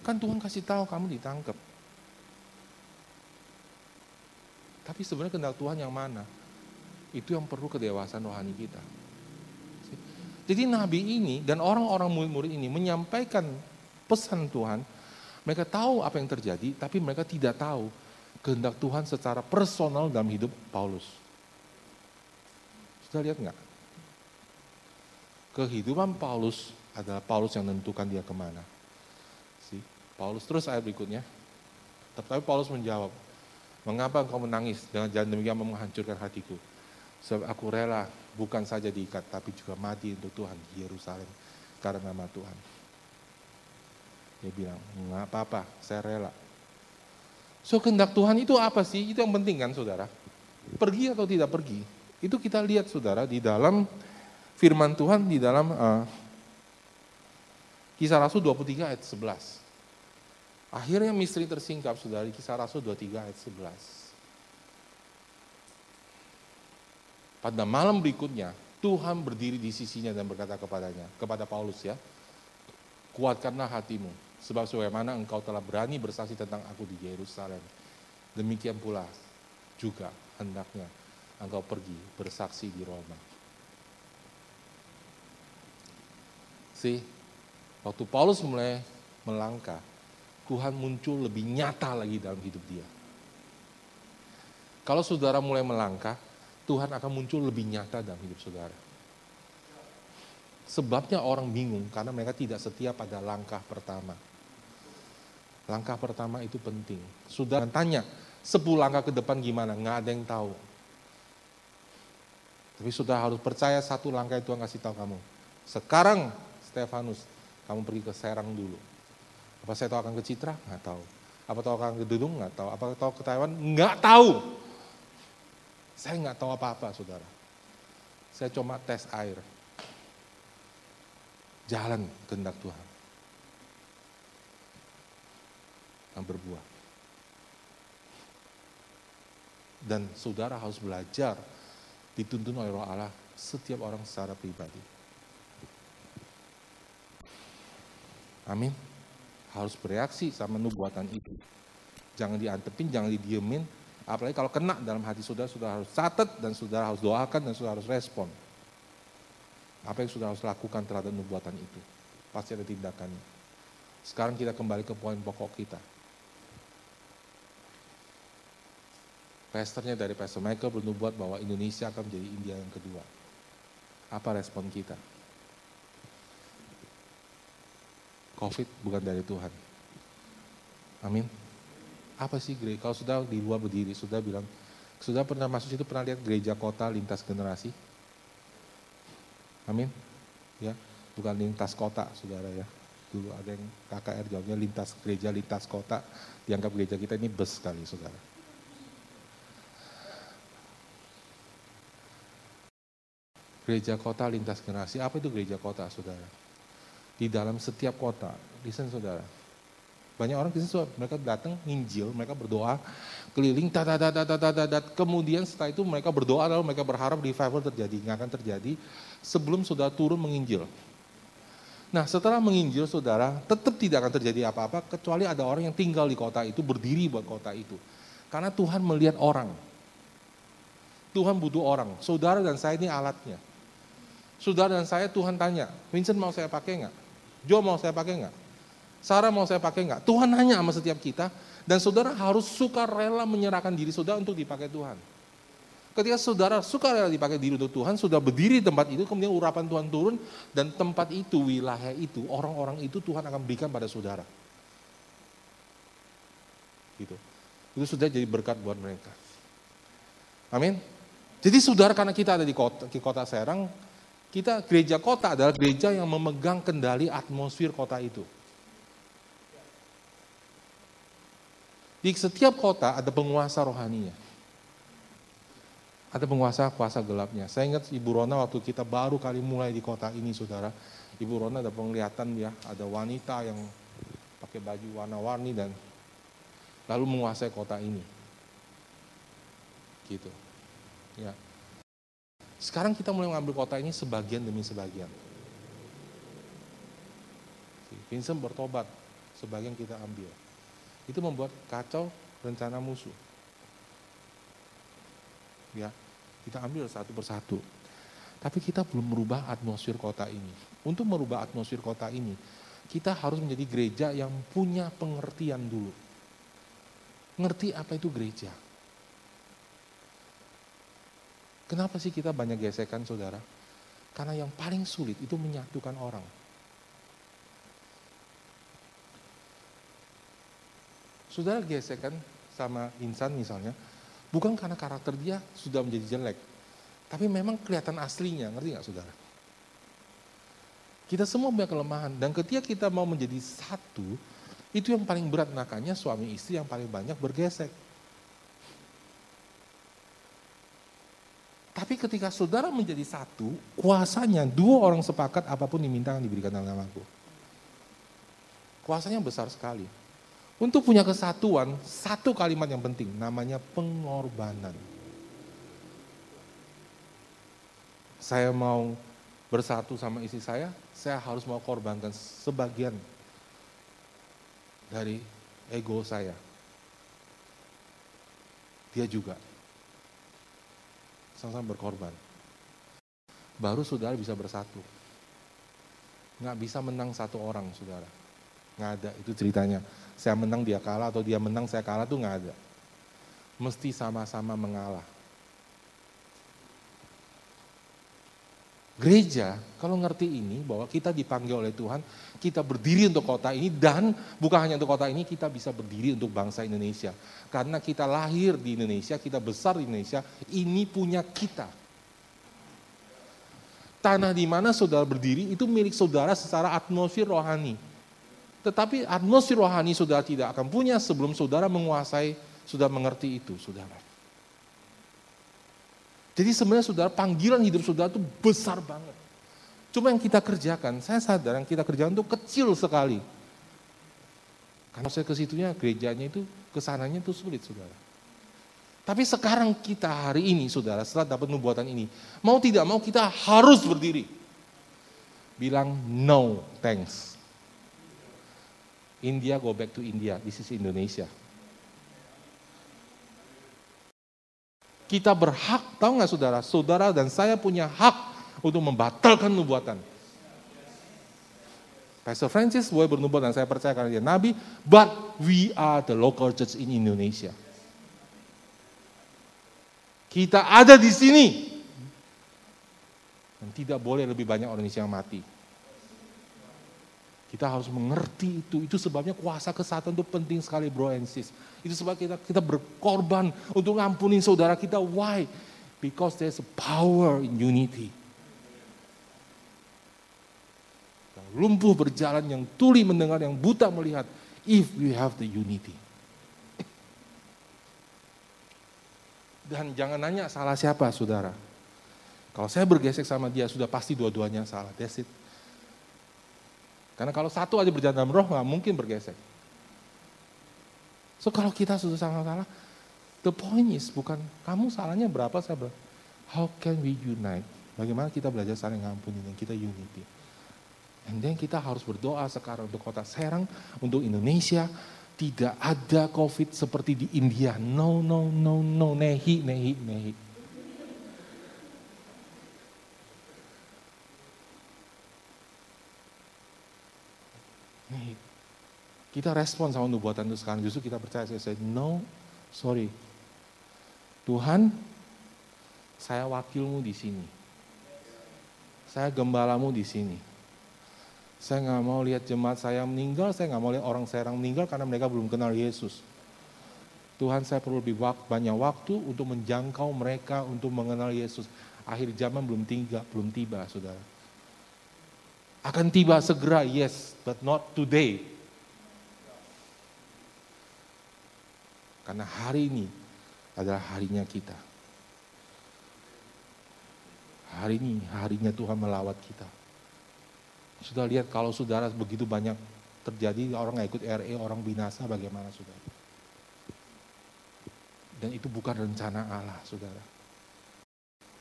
A: Kan Tuhan kasih tahu kamu ditangkap. Tapi sebenarnya kehendak Tuhan yang mana? Itu yang perlu kedewasaan rohani kita. Jadi nabi ini dan orang-orang murid-murid ini menyampaikan pesan Tuhan. Mereka tahu apa yang terjadi, tapi mereka tidak tahu kehendak Tuhan secara personal dalam hidup Paulus. Sudah lihat nggak? Kehidupan Paulus adalah Paulus yang menentukan dia ke mana. Si Paulus terus ayat berikutnya. Tetapi Paulus menjawab, mengapa engkau menangis dengan jalan demikian menghancurkan hatiku? Sebab aku rela bukan saja diikat, tapi juga mati untuk Tuhan di Yerusalem karena nama Tuhan. Dia bilang, nggak apa-apa, saya rela. So kehendak Tuhan itu apa sih? Itu yang penting kan saudara. Pergi atau tidak pergi. Itu kita lihat saudara di dalam firman Tuhan di dalam uh, kisah Rasul 23 ayat 11. Akhirnya misteri tersingkap, saudara, kisah Rasul 23 ayat 11. Pada malam berikutnya, Tuhan berdiri di sisinya dan berkata kepadanya, kepada Paulus ya, kuatkanlah hatimu, sebab sebagaimana engkau telah berani bersaksi tentang aku di Yerusalem, demikian pula juga hendaknya engkau pergi bersaksi di Roma. See, waktu Paulus mulai melangkah, Tuhan muncul lebih nyata lagi dalam hidup dia. Kalau saudara mulai melangkah, Tuhan akan muncul lebih nyata dalam hidup saudara. Sebabnya orang bingung karena mereka tidak setia pada langkah pertama. Langkah pertama itu penting. Sudah tanya, 10 langkah ke depan gimana? Nggak ada yang tahu. Tapi sudah harus percaya satu langkah itu Tuhan kasih tahu kamu. Sekarang Stefanus, kamu pergi ke Serang dulu. Apa saya tahu akan ke Citra? Nggak tahu. Apa tahu akan ke Dudung? Nggak tahu. Apa tahu ke Taiwan? Nggak tahu. Saya nggak tahu apa-apa, saudara. Saya cuma tes air jalan kehendak Tuhan. Yang berbuah. Dan saudara harus belajar dituntun oleh roh Allah setiap orang secara pribadi. Amin. Harus bereaksi sama nubuatan itu. Jangan diantepin, jangan didiemin. Apalagi kalau kena dalam hati saudara, saudara harus catat dan saudara harus doakan dan saudara harus respon. Apa yang sudah harus lakukan terhadap nubuatan itu? Pasti ada tindakannya. Sekarang kita kembali ke poin pokok kita. Pastornya dari Pastor Michael bernubuat bahwa Indonesia akan menjadi India yang kedua. Apa respon kita? Covid bukan dari Tuhan. Amin. Apa sih gereja? Kalau sudah di luar berdiri, sudah bilang, sudah pernah masuk situ pernah lihat gereja kota lintas generasi? Amin. Ya, bukan lintas kota, saudara ya. Dulu ada yang KKR jawabnya lintas gereja, lintas kota. Dianggap gereja kita ini bus sekali, saudara. Gereja kota lintas generasi. Apa itu gereja kota, saudara? Di dalam setiap kota, listen saudara, banyak orang Kristen mereka datang nginjil, mereka berdoa keliling, tat, tat, tat, tat, tat, kemudian setelah itu mereka berdoa lalu mereka berharap revival terjadi, nggak akan terjadi sebelum saudara turun menginjil. Nah setelah menginjil saudara, tetap tidak akan terjadi apa-apa kecuali ada orang yang tinggal di kota itu, berdiri buat kota itu. Karena Tuhan melihat orang. Tuhan butuh orang. Saudara dan saya ini alatnya. Saudara dan saya Tuhan tanya, Vincent mau saya pakai nggak? Joe mau saya pakai nggak? Sarah mau saya pakai nggak? Tuhan nanya sama setiap kita, dan saudara harus suka rela menyerahkan diri saudara untuk dipakai Tuhan. Ketika saudara suka rela dipakai diri untuk Tuhan, sudah berdiri di tempat itu, kemudian urapan Tuhan turun, dan tempat itu, wilayah itu, orang-orang itu Tuhan akan berikan pada saudara. Gitu. Itu sudah jadi berkat buat mereka. Amin. Jadi saudara karena kita ada di kota, di kota Serang, kita gereja kota adalah gereja yang memegang kendali atmosfer kota itu. Di setiap kota ada penguasa rohaninya ada penguasa kuasa gelapnya. Saya ingat Ibu Rona waktu kita baru kali mulai di kota ini, saudara. Ibu Rona ada penglihatan ya, ada wanita yang pakai baju warna-warni dan lalu menguasai kota ini. Gitu. Ya. Sekarang kita mulai mengambil kota ini sebagian demi sebagian. Vincent bertobat, sebagian kita ambil. Itu membuat kacau rencana musuh. Ya, kita ambil satu persatu. Tapi kita belum merubah atmosfer kota ini. Untuk merubah atmosfer kota ini, kita harus menjadi gereja yang punya pengertian dulu. Ngerti apa itu gereja. Kenapa sih kita banyak gesekan saudara? Karena yang paling sulit itu menyatukan orang. Saudara gesekan sama insan misalnya, Bukan karena karakter dia sudah menjadi jelek. Tapi memang kelihatan aslinya, ngerti nggak saudara? Kita semua punya kelemahan. Dan ketika kita mau menjadi satu, itu yang paling berat makanya suami istri yang paling banyak bergesek. Tapi ketika saudara menjadi satu, kuasanya dua orang sepakat apa pun diminta yang diberikan dalam namaku. Kuasanya besar sekali. Untuk punya kesatuan, satu kalimat yang penting, namanya pengorbanan. Saya mau bersatu sama istri saya, saya harus mau korbankan sebagian dari ego saya. Dia juga sama-sama berkorban. Baru saudara bisa bersatu. Nggak bisa menang satu orang, saudara. Nggak ada, itu ceritanya. Saya menang, dia kalah, atau dia menang, saya kalah, tuh nggak ada. Mesti sama-sama mengalah. Gereja, kalau ngerti ini, bahwa kita dipanggil oleh Tuhan, kita berdiri untuk kota ini, dan bukan hanya untuk kota ini, kita bisa berdiri untuk bangsa Indonesia. Karena kita lahir di Indonesia, kita besar di Indonesia, ini punya kita. Tanah di mana saudara berdiri, itu milik saudara secara atmosfer rohani. Tetapi atmosfer rohani saudara tidak akan punya sebelum saudara menguasai, sudah mengerti itu, saudara. Jadi sebenarnya saudara panggilan hidup saudara itu besar banget. Cuma yang kita kerjakan, saya sadar yang kita kerjakan itu kecil sekali. Karena saya ke situnya gerejanya itu ke sananya itu sulit saudara. Tapi sekarang kita hari ini saudara setelah dapat nubuatan ini. Mau tidak mau kita harus berdiri. Bilang no thanks. India go back to India, this is Indonesia. Kita berhak, tahu nggak saudara? Saudara dan saya punya hak untuk membatalkan nubuatan. Pastor Francis boleh bernubuat dan saya percaya karena dia nabi, but we are the local church in Indonesia. Kita ada di sini. Dan tidak boleh lebih banyak orang Indonesia yang mati. Kita harus mengerti itu. Itu sebabnya kuasa kesatuan itu penting sekali bro and sis. Itu sebab kita kita berkorban untuk ngampunin saudara kita. Why? Because there's a power in unity. Yang lumpuh berjalan, yang tuli mendengar, yang buta melihat. If we have the unity. Dan jangan nanya salah siapa saudara. Kalau saya bergesek sama dia, sudah pasti dua-duanya salah. That's it. Karena kalau satu aja berjalan dalam roh, nggak mungkin bergesek. So kalau kita sudah sama salah, the point is bukan kamu salahnya berapa, saya berapa. How can we unite? Bagaimana kita belajar saling ngampuni dan kita unity. And then kita harus berdoa sekarang untuk kota Serang, untuk Indonesia. Tidak ada COVID seperti di India. No, no, no, no. Nehi, nehi, nehi. Nih, kita respon sama nubuatan itu sekarang. Justru kita percaya, saya say, no, sorry. Tuhan, saya wakilmu di sini. Saya gembalamu di sini. Saya nggak mau lihat jemaat saya meninggal, saya nggak mau lihat orang Serang meninggal karena mereka belum kenal Yesus. Tuhan saya perlu lebih banyak waktu untuk menjangkau mereka untuk mengenal Yesus. Akhir zaman belum tiba, belum tiba, saudara. Akan tiba segera, yes, but not today. Karena hari ini adalah harinya kita. Hari ini harinya Tuhan melawat kita. Sudah lihat kalau saudara begitu banyak terjadi orang nggak ikut RE, orang binasa bagaimana saudara. Dan itu bukan rencana Allah saudara.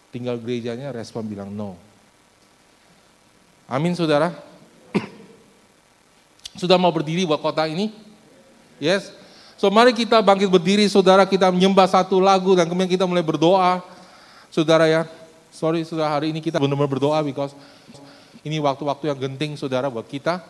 A: Tinggal gerejanya respon bilang no. Amin saudara. Sudah mau berdiri buat kota ini? Yes. So mari kita bangkit berdiri saudara, kita menyembah satu lagu dan kemudian kita mulai berdoa. Saudara ya, sorry sudah hari ini kita benar-benar berdoa because ini waktu-waktu yang genting saudara buat kita.